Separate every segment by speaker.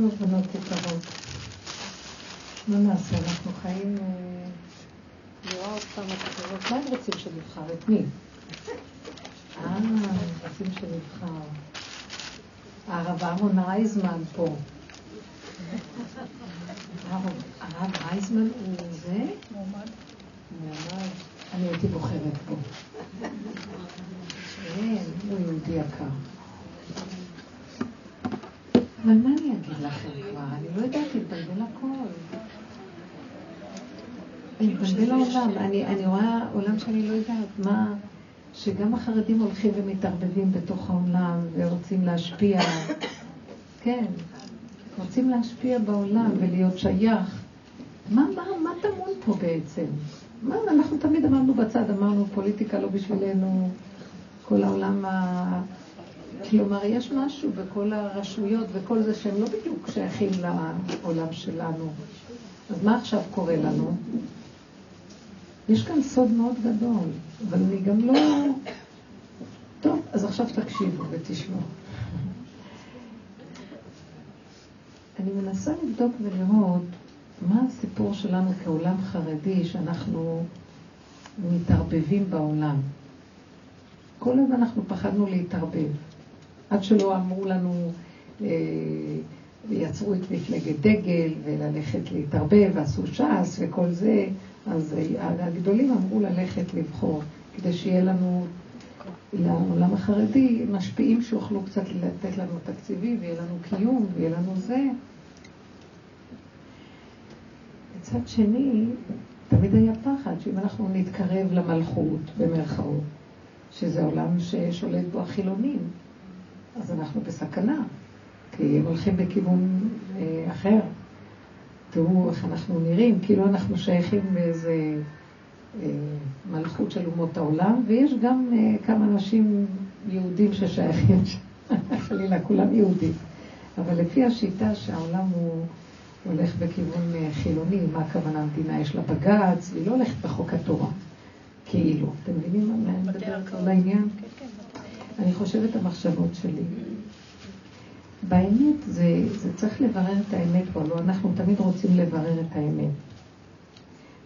Speaker 1: טוב, בנות יקרות. מה נעשה? אנחנו חיים... אני רואה עוד פעם את מה הם רוצים שנבחר? את מי? אה, רוצים שנבחר. הרב אהרון רייזמן פה. הרב רייזמן הוא זה? מועמד. מועמד. אני הייתי בוחרת בו. כן, הוא יהודי יקר. אבל מה אני אגיד לכם כבר? אני לא יודעת, התבלבל הכל. התבלבל העולם. אני רואה עולם שאני לא יודעת מה... שגם החרדים הולכים ומתערבבים בתוך העולם ורוצים להשפיע. כן, רוצים להשפיע בעולם ולהיות שייך. מה, מה, מה טמון פה בעצם? מה, אנחנו תמיד אמרנו בצד, אמרנו פוליטיקה לא בשבילנו, כל העולם ה... כלומר, יש משהו בכל הרשויות וכל זה שהם לא בדיוק שייכים לעולם שלנו. אז מה עכשיו קורה לנו? יש כאן סוד מאוד גדול, אבל אני גם לא... טוב, אז עכשיו תקשיבו ותשמעו. אני מנסה לבדוק ולראות מה הסיפור שלנו כעולם חרדי שאנחנו מתערבבים בעולם. כל הזמן אנחנו פחדנו להתערבב. עד שלא אמרו לנו, אה, יצרו את מפלגת דגל וללכת להתערבב, ועשו ש"ס וכל זה, אז הגדולים אמרו ללכת לבחור, כדי שיהיה לנו, לעולם החרדי, משפיעים שיוכלו קצת לתת לנו תקציבים, ויהיה לנו קיום, ויהיה לנו זה. מצד שני, תמיד היה פחד שאם אנחנו נתקרב למלכות, במרכאות, שזה עולם ששולט בו החילונים, אז אנחנו בסכנה, כי הם הולכים בכיוון אה, אחר. תראו איך אנחנו נראים, כאילו אנחנו שייכים באיזה אה, מלכות של אומות העולם, ויש גם אה, כמה אנשים יהודים ששייכים, חלילה, כולם יהודים. אבל לפי השיטה שהעולם הוא הולך בכיוון אה, חילוני, מה הכוונה המדינה? יש לה בג"ץ, והיא לא הולכת בחוק התורה, כאילו. אתם מבינים מה אני מדברת על העניין? כן, כן. אני חושבת המחשבות שלי. באמת זה, זה צריך לברר את האמת פה, לא אנחנו תמיד רוצים לברר את האמת.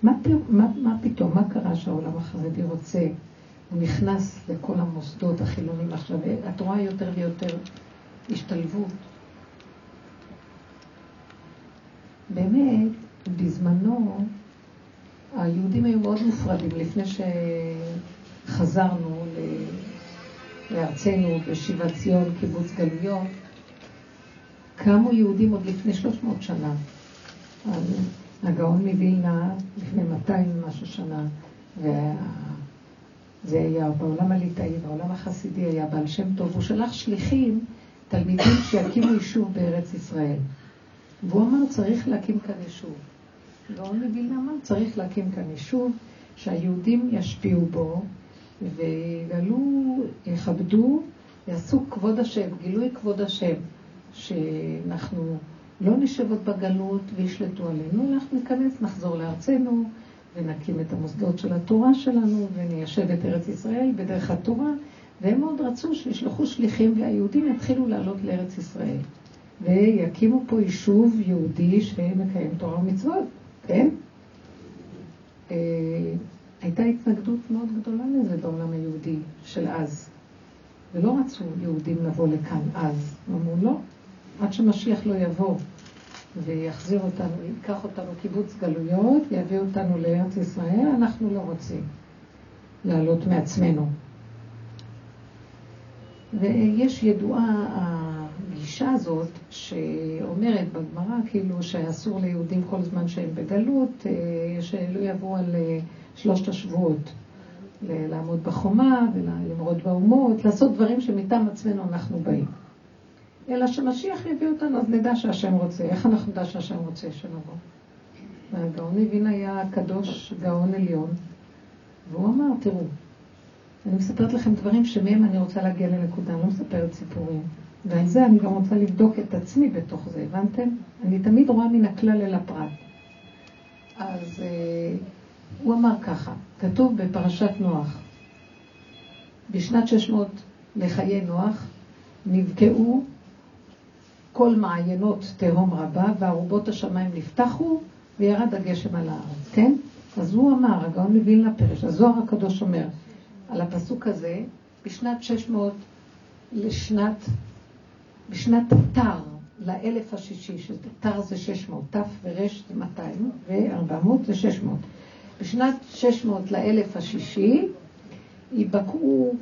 Speaker 1: מה, מה, מה פתאום, מה קרה שהעולם החרדי רוצה, הוא נכנס לכל המוסדות החילונים עכשיו, את רואה יותר ויותר השתלבות. באמת, בזמנו, היהודים היו מאוד מופרדים לפני שחזרנו לארצנו בשיבת ציון, קיבוץ גלויות. קמו יהודים עוד לפני 300 שנה. הגאון מווילנה לפני 200 ומשהו שנה, וזה היה בעולם הליטאי, בעולם החסידי היה בעל שם טוב, הוא שלח שליחים, תלמידים שיקימו יישוב בארץ ישראל. והוא אמר, צריך להקים כאן יישוב. גאון מווילנה אמר, צריך להקים כאן יישוב, שהיהודים ישפיעו בו, ויגלו, יכבדו, יעשו כבוד השם, גילוי כבוד השם. שאנחנו לא נשב עוד בגלות וישלטו עלינו, אנחנו ניכנס, נחזור לארצנו ונקים את המוסדות של התורה שלנו וניישב את ארץ ישראל בדרך התורה, והם מאוד רצו שישלחו שליחים והיהודים יתחילו לעלות לארץ ישראל. ויקימו פה יישוב יהודי שמקיים תורה ומצוות, כן? אה, הייתה התנגדות מאוד גדולה לזה בעולם היהודי של אז. ולא רצו יהודים לבוא לכאן אז. אמרו לא, עד שמשיח לא יבוא ויחזיר אותנו, ייקח אותנו קיבוץ גלויות, יביא אותנו לארץ ישראל, אנחנו לא רוצים לעלות מעצמנו. ויש ידועה הגישה הזאת שאומרת בגמרא כאילו שאסור ליהודים כל זמן שהם בגלות, אה, שלא יבואו על אה, שלושת השבועות. לעמוד בחומה ולמרוד באומות, לעשות דברים שמטעם עצמנו אנחנו באים. אלא שמשיח יביא אותנו, אז נדע שהשם רוצה. איך אנחנו נדע שהשם רוצה שנבוא? והגאון מבין היה קדוש גאון עליון, והוא אמר, תראו, אני מספרת לכם דברים שמהם אני רוצה להגיע לנקודה, אני לא מספרת סיפורים. ועל זה אני גם רוצה לבדוק את עצמי בתוך זה, הבנתם? אני תמיד רואה מן הכלל אל הפרט. אז אה, הוא אמר ככה, כתוב בפרשת נוח, בשנת 600 לחיי נוח נבקעו כל מעיינות תהום רבה, וארובות השמיים נפתחו, וירד הגשם על הארץ, כן? אז הוא אמר, הגאון מווילנה פרש, הזוהר הקדוש אומר, על הפסוק הזה, בשנת 600 לשנת, בשנת תר, לאלף השישי, שתר זה 600, ת' ורש זה 200, ו-400 זה 600. בשנת 600 לאלף השישי, ייבקעו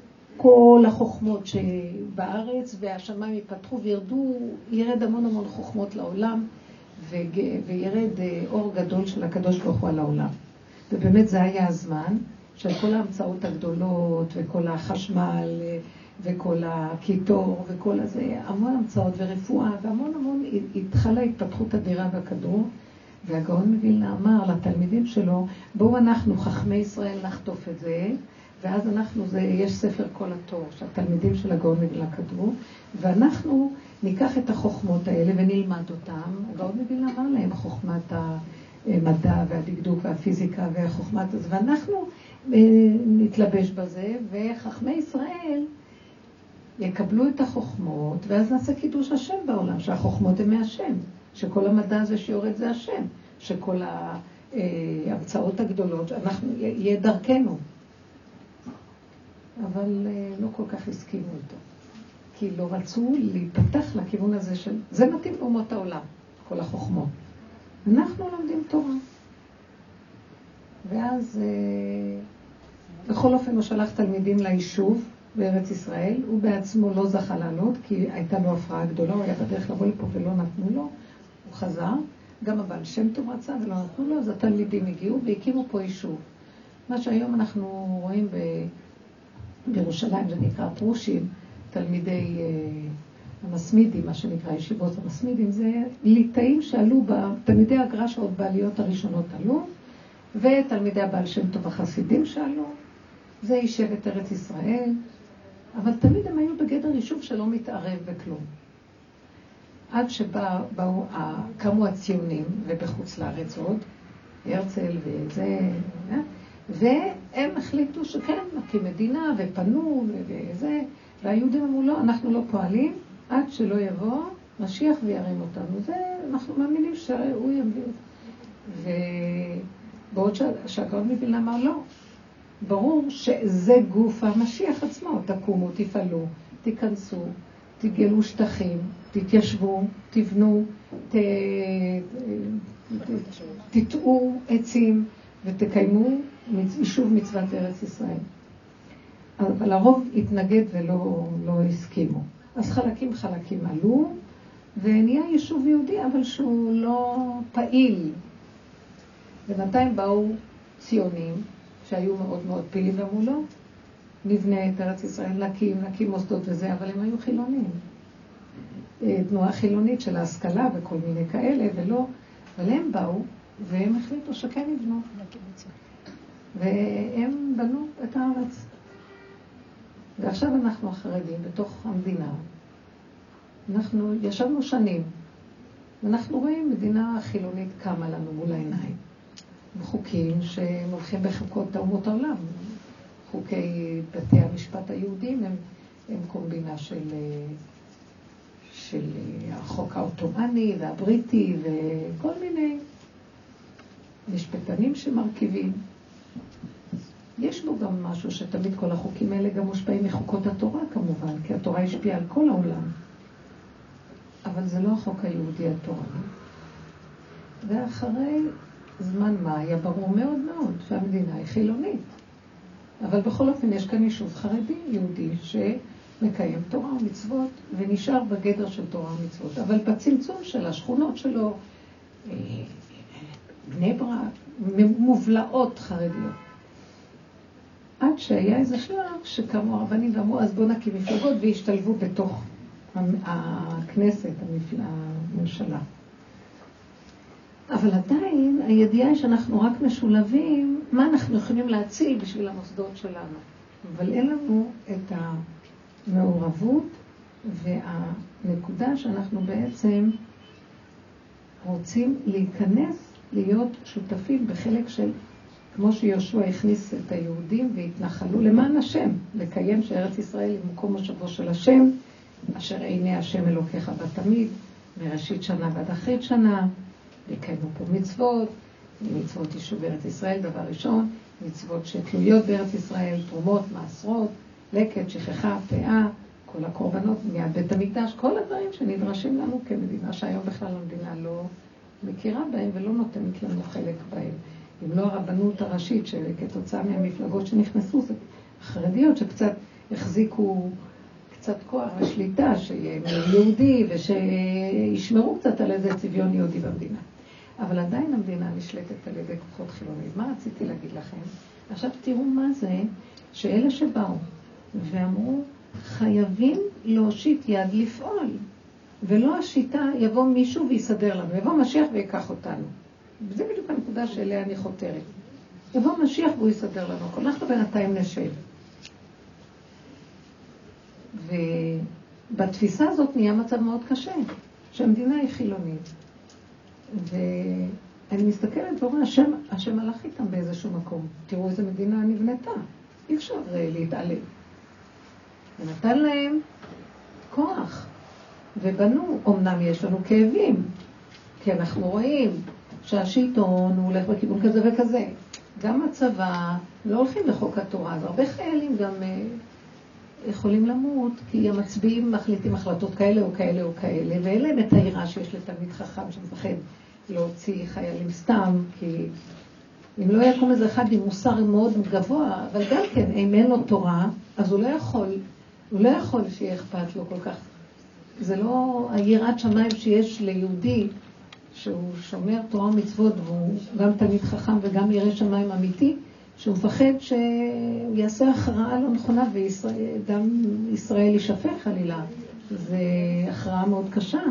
Speaker 1: כל החוכמות שבארץ, והשמיים ייפתחו וירדו, ירד המון המון חוכמות לעולם, וירד אה, אור גדול של הקדוש ברוך הוא על העולם. ובאמת זה היה הזמן של כל ההמצאות הגדולות, וכל החשמל, אה, וכל הקיטור, וכל הזה, המון המצאות ורפואה, והמון המון, התחלה התפתחות אדירה בכדור. והגאון מווילנה אמר לתלמידים שלו, בואו אנחנו, חכמי ישראל, נחטוף את זה, ואז אנחנו, זה, יש ספר כל התור שהתלמידים של הגאון מווילנה כתבו, ואנחנו ניקח את החוכמות האלה ונלמד אותן. הגאון מווילנה אמר להם, חוכמת המדע והדקדוק והפיזיקה והחוכמת הזה, ואנחנו אה, נתלבש בזה, וחכמי ישראל יקבלו את החוכמות, ואז נעשה קידוש השם בעולם, שהחוכמות הן מהשם. שכל המדע הזה שיורד זה השם, שכל ההרצאות הגדולות, אנחנו, יהיה דרכנו. אבל אה, לא כל כך הסכימו איתו. כי לא רצו להיפתח לכיוון הזה של... זה מתאים לאומות העולם, כל החוכמות. אנחנו לומדים תורה. ואז, אה, בכל אופן, הוא שלח תלמידים ליישוב בארץ ישראל. הוא בעצמו לא זכה לעלות, כי הייתה לו הפרעה גדולה, הוא היה בדרך לבוא לפה ולא נתנו לו. הוא חזר, גם הבעל שם טוב רצה ולא נתנו לו, אז התלמידים הגיעו והקימו פה יישוב. מה שהיום אנחנו רואים ב... בירושלים, זה נקרא פרושים, תלמידי אה, המסמידים, מה שנקרא ישיבות המסמידים, זה ליטאים שעלו, תלמידי הגר"א שעוד בעליות הראשונות עלו, ותלמידי הבעל שם טוב החסידים שעלו, זה יישב ארץ ישראל, אבל תמיד הם היו בגדר יישוב שלא מתערב בכלום. עד שקמו הציונים, ובחוץ לארץ עוד, הרצל וזה, והם החליטו שכן, נקים מדינה, ופנו וזה, והיהודים אמרו לא, אנחנו לא פועלים עד שלא יבוא משיח וירים אותנו. זה, אנחנו מאמינים שהוא יביא אותנו. ובעוד שהגאון מווילנה אמר לא, ברור שזה גוף המשיח עצמו, תקומו, תפעלו, תיכנסו, תגלו שטחים, תתיישבו, תבנו, ת... תטעו עצים ותקיימו יישוב מצוות ארץ ישראל. אבל הרוב התנגד ולא לא הסכימו. אז חלקים חלקים עלו, ונהיה יישוב יהודי, אבל שהוא לא פעיל. בינתיים באו ציונים, שהיו מאוד מאוד פעילים, ואמרו לא, נבנה את ארץ ישראל, נקים, נקים מוסדות וזה, אבל הם היו חילונים. אה, תנועה חילונית של ההשכלה וכל מיני כאלה, ולא, אבל הם באו, והם החליטו שכן יבנו. והם בנו את הארץ. ועכשיו אנחנו החרדים בתוך המדינה. אנחנו ישבנו שנים, ואנחנו רואים מדינה חילונית קמה לנו מול העיניים. וחוקים שהם הולכים בחוקות אומות העולם. חוקי בתי המשפט היהודים הם, הם קומבינה של, של החוק העות'מאני והבריטי וכל מיני משפטנים שמרכיבים. יש בו גם משהו שתמיד כל החוקים האלה גם מושפעים מחוקות התורה כמובן, כי התורה השפיעה על כל העולם. אבל זה לא החוק היהודי התורני. ואחרי זמן מה היה ברור מאוד מאוד שהמדינה היא חילונית. אבל בכל אופן יש כאן יישוב חרדי, יהודי, שמקיים תורה ומצוות, ונשאר בגדר של תורה ומצוות. אבל בצמצום של השכונות שלו, אה, בני ברק, מובלעות חרדיות. עד שהיה איזה שלב שקמו הרבנים ואמרו, אז בואו נקים מפלגות והשתלבו בתוך הכנסת, הממשלה. אבל עדיין הידיעה היא שאנחנו רק משולבים, מה אנחנו יכולים להציל בשביל המוסדות שלנו. אבל אין לנו את המעורבות והנקודה שאנחנו בעצם רוצים להיכנס, להיות שותפים בחלק של, כמו שיהושע הכניס את היהודים והתנחלו למען השם, לקיים שארץ ישראל היא מקום מושבו של השם, אשר עיני השם אלוקיך בתמיד. מראשית שנה ועד אחרית שנה, וקיימו פה מצוות, מצוות יישוב בארץ ישראל, דבר ראשון, מצוות שתלויות בארץ ישראל, תרומות, מעשרות, לקט, שכחה, פאה, כל הקורבנות, מיד בית המקדש, כל הדברים שנדרשים לנו כמדינה, שהיום בכלל המדינה לא מכירה בהם ולא נותנת לנו חלק בהם. אם לא הרבנות הראשית, שכתוצאה מהמפלגות שנכנסו, זה חרדיות שקצת החזיקו קצת כוח ושליטה, שיהיה יהודי ושישמרו קצת על איזה צביון יהודי במדינה. אבל עדיין המדינה נשלטת על ידי כוחות חילונים. מה רציתי להגיד לכם? עכשיו תראו מה זה שאלה שבאו ואמרו, חייבים להושיט יד לפעול, ולא השיטה, יבוא מישהו ויסדר לנו, יבוא משיח ויקח אותנו. וזה בדיוק הנקודה שאליה אני חותרת. יבוא משיח והוא יסדר לנו, אנחנו בינתיים נשב. ובתפיסה הזאת נהיה מצב מאוד קשה, שהמדינה היא חילונית. ואני מסתכלת ואומרת, השם, השם הלך איתם באיזשהו מקום. תראו איזה מדינה נבנתה. אי אפשר אה, להתעלם. ונתן להם כוח, ובנו. אמנם יש לנו כאבים, כי אנחנו רואים שהשלטון הוא הולך בכיוון כזה וכזה. גם הצבא, לא הולכים לחוק התורה, אז הרבה חיילים גם אה, יכולים למות, כי המצביעים מחליטים החלטות כאלה או כאלה או כאלה, ואין להם את היראה שיש לתלמיד חכם שמפחד להוציא חיילים סתם, כי אם לא יקום איזה אחד עם מוסר מאוד גבוה, אבל גם כן, אם אין לו תורה, אז הוא לא יכול, הוא לא יכול שיהיה אכפת לו כל כך. זה לא היראת שמיים שיש ליהודי, שהוא שומר תורה ומצוות, והוא גם תלמיד חכם וגם ירא שמיים אמיתי, שהוא מפחד שהוא יעשה הכרעה לא נכונה וגם ישראל יישפך חלילה. זו הכרעה מאוד קשה.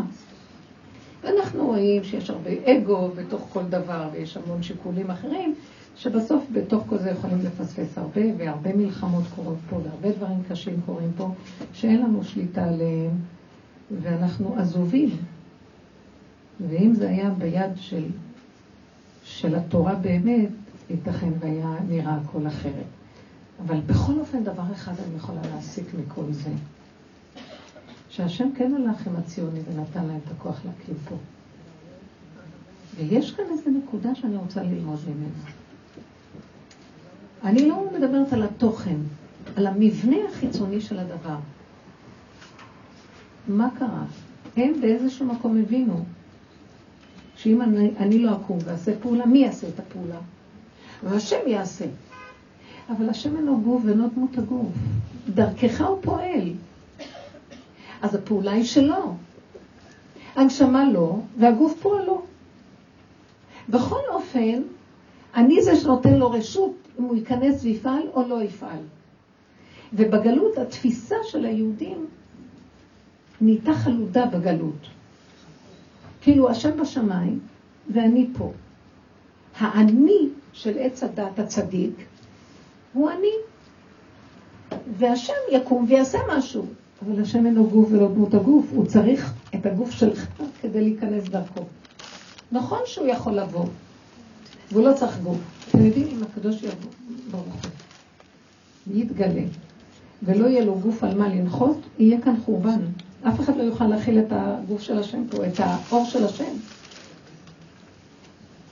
Speaker 1: ואנחנו רואים שיש הרבה אגו בתוך כל דבר, ויש המון שיקולים אחרים, שבסוף בתוך כל זה יכולים לפספס הרבה, והרבה מלחמות קורות פה, והרבה דברים קשים קורים פה, שאין לנו שליטה עליהם, ואנחנו עזובים. ואם זה היה ביד של, של התורה באמת, ייתכן והיה נראה הכל אחרת. אבל בכל אופן, דבר אחד אני יכולה להסיק מכל זה. שהשם כן הלך עם הציוני ונתן להם את הכוח להקים פה. ויש כאן איזו נקודה שאני רוצה ללמוד ממנה. אני לא מדברת על התוכן, על המבנה החיצוני של הדבר. מה קרה? הם באיזשהו מקום הבינו שאם אני, אני לא אקום ואעשה פעולה, מי יעשה את הפעולה? והשם יעשה. אבל השם אינו גוף ואינו דמות הגוף. דרכך הוא פועל. אז הפעולה היא שלו. הנשמה לא, והגוף פועלו. בכל אופן, אני זה שנותן לו רשות אם הוא ייכנס ויפעל או לא יפעל. ובגלות, התפיסה של היהודים נהייתה חלודה בגלות. כאילו, השם בשמיים ואני פה. האני של עץ הדת הצדיק הוא אני. והשם יקום ויעשה משהו. אבל השם אינו גוף ולא דמות הגוף, הוא צריך את הגוף שלך כדי להיכנס דרכו. נכון שהוא יכול לבוא, והוא לא צריך גוף. אתם יודעים, אם הקדוש יבוא, ברוך הוא, יתגלה, ולא יהיה לו גוף על מה לנחות, יהיה כאן חורבן. אף אחד לא יוכל להכיל את הגוף של השם פה, את האור של השם.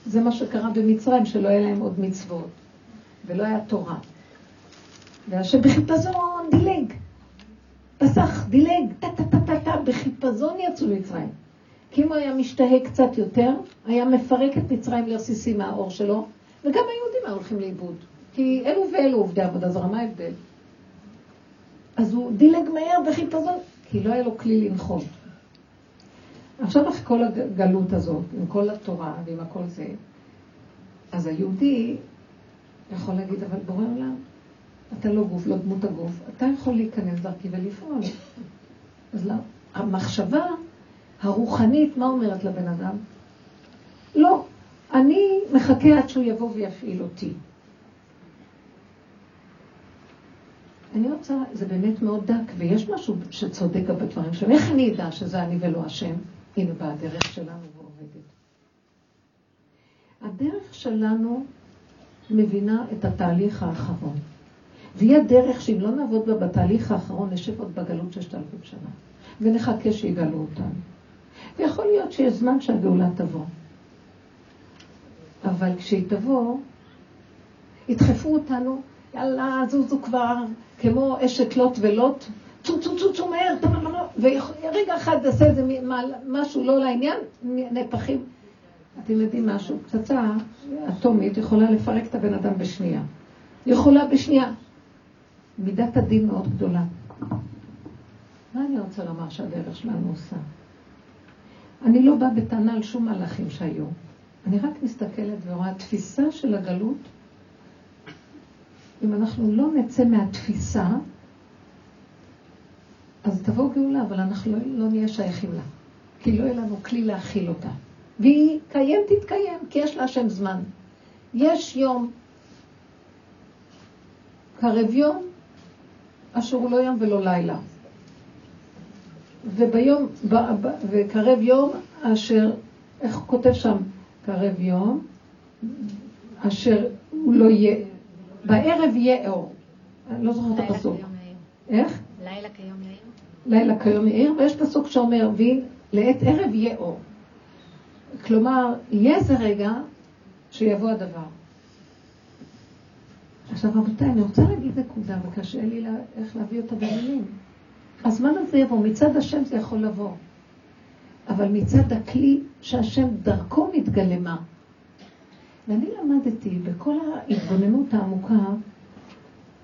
Speaker 1: זה מה שקרה במצרים, שלא היה להם עוד מצוות, ולא היה תורה. והשם בחיפזון דילג. פסח, דילג, טה-טה-טה-טה, בחיפזון יצאו מצרים. כי אם הוא היה משתהה קצת יותר, היה מפרק את מצרים לרסיסים מהאור שלו, וגם היהודים היו הולכים לאיבוד. כי אלו ואלו עובדי עבודה זרה, מה ההבדל? אז הוא דילג מהר בחיפזון, כי לא היה לו כלי לנחות. עכשיו אחרי כל הגלות הזאת, עם כל התורה ועם הכל זה, אז היהודי יכול להגיד, אבל בורא עולם, אתה לא גוף, לא דמות הגוף, אתה יכול להיכנס דרכי ולפעול. אז לא, המחשבה הרוחנית, מה אומרת לבן אדם? לא, אני מחכה עד שהוא יבוא ויפעיל אותי. אני רוצה, זה באמת מאוד דק, ויש משהו שצודק בדברים שלנו. איך אני אדע שזה אני ולא השם? הנה באה הדרך שלנו ועובדת. הדרך שלנו מבינה את התהליך האחרון. והיא הדרך שאם לא נעבוד בה בתהליך האחרון, נשב עוד בגלות ששת אלפים שנה, ונחכה שיגלו אותנו. ויכול להיות שיש זמן שהגאולה תבוא. אבל כשהיא תבוא, ידחפו אותנו, יאללה, זוזו כבר, כמו אשת לוט ולוט, צו צו צו צו מהר, ורגע אחד תעשה איזה משהו לא לעניין, נפחים. אתם יודעים משהו, פצצה אטומית יכולה לפרק את הבן אדם בשנייה. יכולה בשנייה. מידת הדין מאוד גדולה. מה אני רוצה לומר שהדרך שלנו עושה? אני לא באה בטענה על שום מלאכים שהיו. אני רק מסתכלת ורואה תפיסה של הגלות. אם אנחנו לא נצא מהתפיסה, אז תבוא גאולה, אבל אנחנו לא, לא נהיה שייכים לה. כי לא יהיה לנו כלי להכיל אותה. והיא קיים תתקיים, כי יש לה השם זמן. יש יום, קרב יום, אשר הוא לא יום ולא לילה. וביום, ב, ב, וקרב יום אשר, איך כותב שם? קרב יום, אשר הוא לא יהיה, בערב יהיה אור. אני לא זוכרת את הפסוק. איך?
Speaker 2: לילה כיום יאיר.
Speaker 1: לילה כיום יאיר, ויש פסוק שאומר, לעת ערב יהיה אור. כלומר, יהיה איזה רגע שיבוא הדבר. עכשיו רבותיי, אני רוצה להגיד נקודה, וקשה לי לה, איך להביא אותה במילים. הזמן הזה יבוא, מצד השם זה יכול לבוא, אבל מצד הכלי שהשם דרכו מתגלמה. ואני למדתי בכל ההתבוננות העמוקה,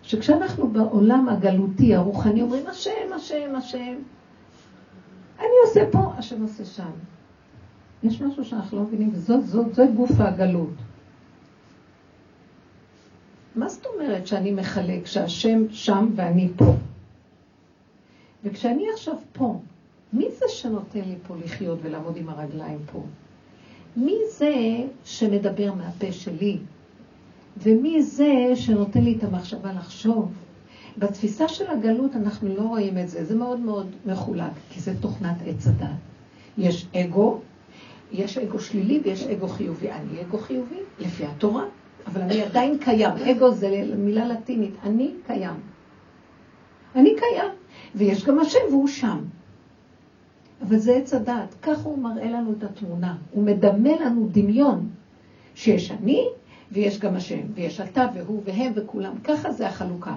Speaker 1: שכשאנחנו בעולם הגלותי, הרוחני, אומרים השם, השם, השם, אני עושה פה, השם עושה שם. יש משהו שאנחנו לא מבינים, זאת גוף הגלות. מה זאת אומרת שאני מחלק, שהשם שם ואני פה? וכשאני עכשיו פה, מי זה שנותן לי פה לחיות ולעמוד עם הרגליים פה? מי זה שמדבר מהפה שלי? ומי זה שנותן לי את המחשבה לחשוב? בתפיסה של הגלות אנחנו לא רואים את זה, זה מאוד מאוד מחולק, כי זה תוכנת עץ הדת. יש אגו, יש אגו שלילי ויש אגו חיובי. אני אגו חיובי, לפי התורה, אבל אני עדיין קיים. אגו זה מילה לטינית, אני קיים. אני קיים, ויש גם השם והוא שם. אבל זה עץ הדעת, ככה הוא מראה לנו את התמונה. הוא מדמה לנו דמיון, שיש אני ויש גם השם, ויש אתה והוא והם וכולם. ככה זה החלוקה.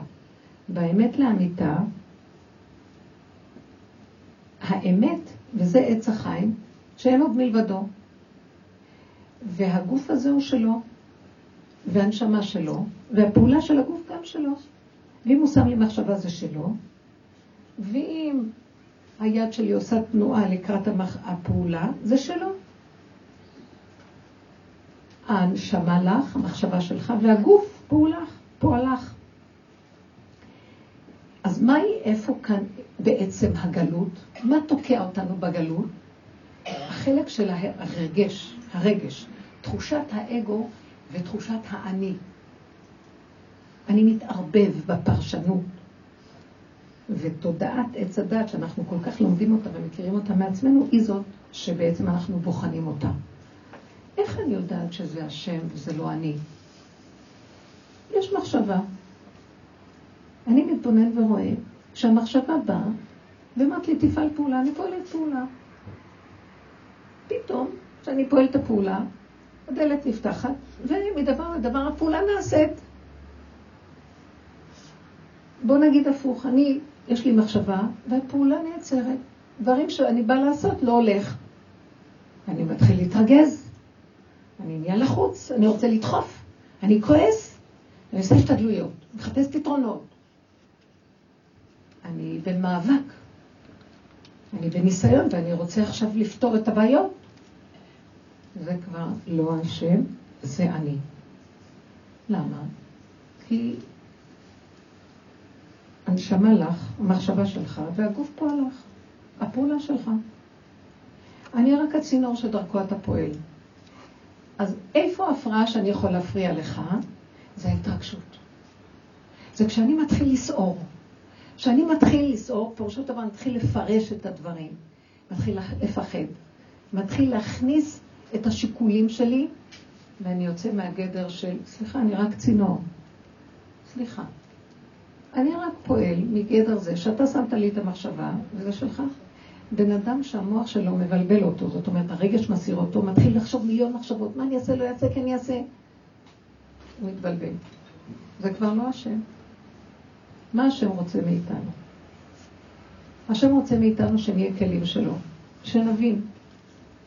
Speaker 1: באמת לאמיתה, האמת, וזה עץ החיים, שאין עוד מלבדו. והגוף הזה הוא שלו, והנשמה שלו, והפעולה של הגוף גם שלו. ואם הוא שם לי מחשבה זה שלו, ואם היד שלי עושה תנועה לקראת המח... הפעולה, זה שלו. הנשמה לך, המחשבה שלך, והגוף פועלך, פועלך. אז מהי, איפה כאן בעצם הגלות? מה תוקע אותנו בגלות? החלק של הרגש, הרגש, תחושת האגו ותחושת האני. אני מתערבב בפרשנות, ותודעת עץ הדת, שאנחנו כל כך לומדים אותה ומכירים אותה מעצמנו, היא זאת שבעצם אנחנו בוחנים אותה. איך אני יודעת שזה השם וזה לא אני? יש מחשבה. אני מתבונן ורואה שהמחשבה באה ואומרת לי, תפעל פעולה, אני פועלת פעולה. פתאום, כשאני פועלת הפעולה, הדלת נפתחת, ומדבר לדבר הפעולה נעשית. בוא נגיד הפוך, אני, יש לי מחשבה, והפעולה נעצרת. דברים שאני באה לעשות לא הולך. אני מתחיל להתרגז, אני נהיה לחוץ, אני רוצה לדחוף, אני כועס, אני עושה השתדלויות, מחפש פתרונות. אני במאבק, אני בניסיון ואני רוצה עכשיו לפתור את הבעיות. זה כבר לא השם, זה אני. למה? כי הנשמה לך, המחשבה שלך, והגוף פועל לך, הפעולה שלך. אני רק הצינור שדרכו אתה פועל. אז איפה ההפרעה שאני יכול להפריע לך? זה ההתרגשות. זה כשאני מתחיל לסעור. כשאני מתחיל לסעור, פירושו דבר, מתחיל לפרש את הדברים, מתחיל לפחד, מתחיל להכניס את השיקולים שלי, ואני יוצא מהגדר של, סליחה, אני רק צינור. סליחה. אני רק פועל מגדר זה שאתה שמת לי את המחשבה, וזה שלך. בן אדם שהמוח שלו מבלבל אותו, זאת אומרת, הרגש מסיר אותו, מתחיל לחשוב מיליון מחשבות, מה אני אעשה, לא אעשה, כן אעשה. הוא מתבלבל. זה כבר לא השם. מה השם רוצה מאיתנו? השם רוצה מאיתנו שנהיה כלים שלו, שנבין.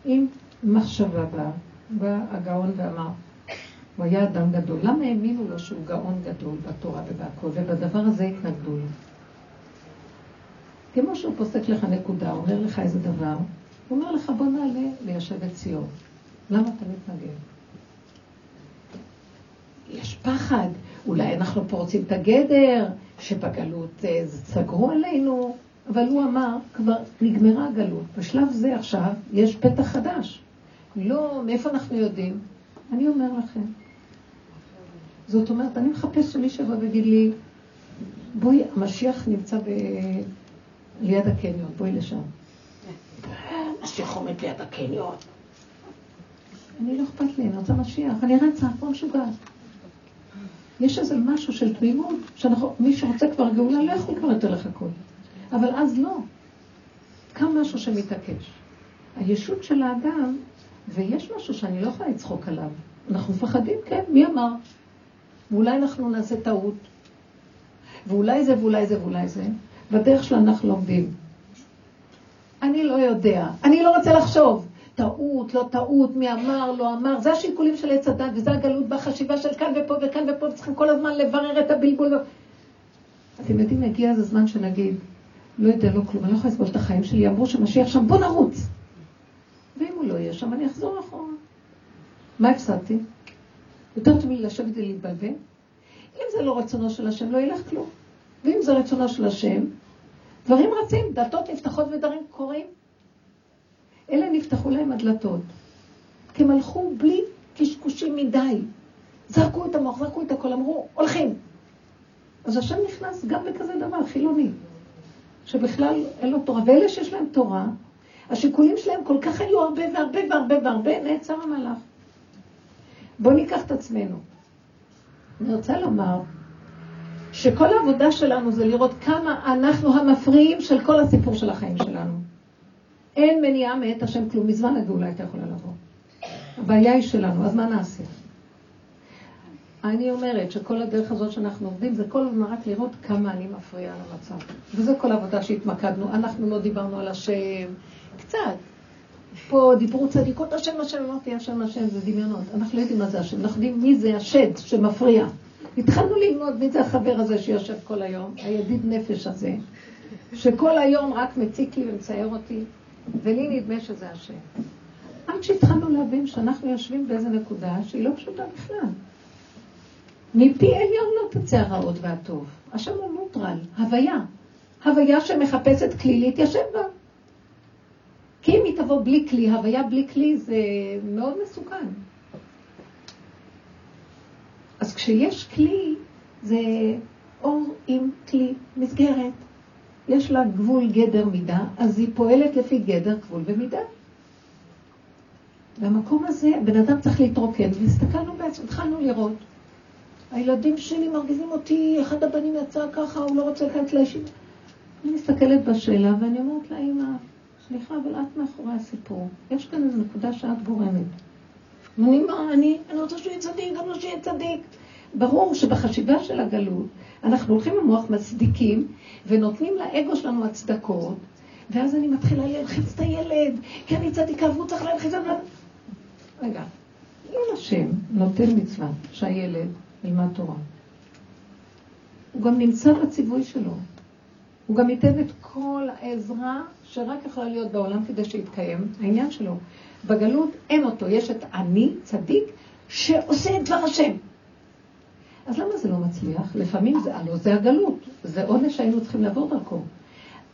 Speaker 1: אם מחשבה באה, בא הגאון ואמר, הוא היה אדם גדול. למה האמינו לו שהוא גאון גדול בתורה ובהכל, ובדבר הזה התנגדו לו? כמו שהוא פוסק לך נקודה, אומר לך איזה דבר, הוא אומר לך בוא נעלה ליישב את ציון. למה אתה מתנגד? יש פחד, אולי אנחנו פורצים את הגדר, שבגלות אה, סגרו עלינו, אבל הוא אמר, כבר נגמרה הגלות. בשלב זה עכשיו יש פתח חדש. לא, מאיפה אנחנו יודעים? אני אומר לכם. זאת אומרת, אני מחפש שמי שיבוא ויגיד לי, בואי, המשיח נמצא ב... ליד הקניון, בואי לשם. המשיח עומד ליד הקניון. אני לא אכפת לי, אני רוצה משיח, אני רצה, כמו משוגעת. יש איזה משהו של תמימות, שמי שרוצה כבר גאולה לא יכול כבר יותר לחכות. אבל אז לא. קם משהו שמתעקש. הישות של האדם, ויש משהו שאני לא יכולה לצחוק עליו. אנחנו מפחדים, כן, מי אמר? ואולי אנחנו נעשה טעות, ואולי זה ואולי זה ואולי זה, בדרך שלנו אנחנו לומדים. אני לא יודע, אני לא רוצה לחשוב. טעות, לא טעות, מי אמר, לא אמר, זה השיקולים של עץ הדת, וזה הגלות בחשיבה של כאן ופה וכאן ופה, וצריכים כל הזמן לברר את הבלבול. אתם יודעים, הגיע איזה זמן שנגיד, לא יודע, לא כלום, אני לא יכולה לסבול את החיים שלי, אמרו שמשיח שם, בוא נרוץ. ואם הוא לא יהיה שם, אני אחזור אחורה. מה הפסדתי? יותר טוב לי לשבת ולהתבלבל. אם זה לא רצונו של השם, לא ילך כלום. ואם זה רצונו של השם, דברים רצים, דלתות נפתחות ודברים קורים. אלה נפתחו להם הדלתות. כי הם הלכו בלי קשקושים מדי. זרקו את המוח, זרקו את הכל, אמרו, הולכים. אז השם נכנס גם בכזה דבר, חילוני, שבכלל אין לו תורה. ואלה שיש להם תורה, השיקולים שלהם כל כך היו הרבה והרבה והרבה והרבה, נעצר המלאך. בואו ניקח את עצמנו. אני רוצה לומר שכל העבודה שלנו זה לראות כמה אנחנו המפריעים של כל הסיפור של החיים שלנו. אין מניעה מאת השם כלום, מזמן הגאולה הייתה יכולה לבוא. הבעיה היא שלנו, אז מה נעשה? אני אומרת שכל הדרך הזאת שאנחנו עובדים זה כל הזמן רק לראות כמה אני מפריעה למצב. וזה כל העבודה שהתמקדנו. אנחנו לא דיברנו על השם, קצת. פה דיברו צדיקות השם השם, אמרתי השם השם זה דמיונות. אנחנו לא יודעים מה זה השם, אנחנו יודעים מי זה השד שמפריע. התחלנו ללמוד מי זה החבר הזה שיושב כל היום, הידיד נפש הזה, שכל היום רק מציק לי ומצייר אותי, ולי נדמה שזה השם. עד שהתחלנו להבין שאנחנו יושבים באיזה נקודה שהיא לא פשוטה בכלל. מפי עליון לא תצא הרעות והטוב. השם הוא נוטרל, הוויה. הוויה שמחפשת כלי להתיישב בה. כי אם היא תבוא בלי כלי, הוויה בלי כלי זה מאוד מסוכן. אז כשיש כלי, זה אור עם כלי, מסגרת. יש לה גבול גדר מידה, אז היא פועלת לפי גדר גבול ומידה. במקום הזה, בן אדם צריך להתרוקן, והסתכלנו בעצם, התחלנו לראות. הילדים שלי מרגיזים אותי, אחד הבנים יצא ככה, הוא לא רוצה להיכנס לישיבה. אני מסתכלת בשאלה ואני אומרת לה, אמא, סליחה, אבל את מאחורי הסיפור. יש כאן איזו נקודה שאת גורמת. אני, אני, אני רוצה שהוא יהיה צדיק, גם לא שיהיה צדיק. ברור שבחשיבה של הגלות, אנחנו הולכים למוח מצדיקים, ונותנים לאגו שלנו הצדקות, ואז אני מתחילה להלחיץ את הילד, כי אני צדיקה והוא צריך להלחיץ את רגע, אם השם נותן מצווה שהילד ילמד תורה, הוא גם נמצא בציווי שלו. הוא גם ייתן את כל העזרה שרק יכולה להיות בעולם כדי שיתקיים העניין שלו. בגלות אין אותו, יש את אני, צדיק, שעושה את דבר השם. אז למה זה לא מצליח? לפעמים זה, הלוא זה הגלות, זה עונש שהיינו צריכים לעבור דרכו.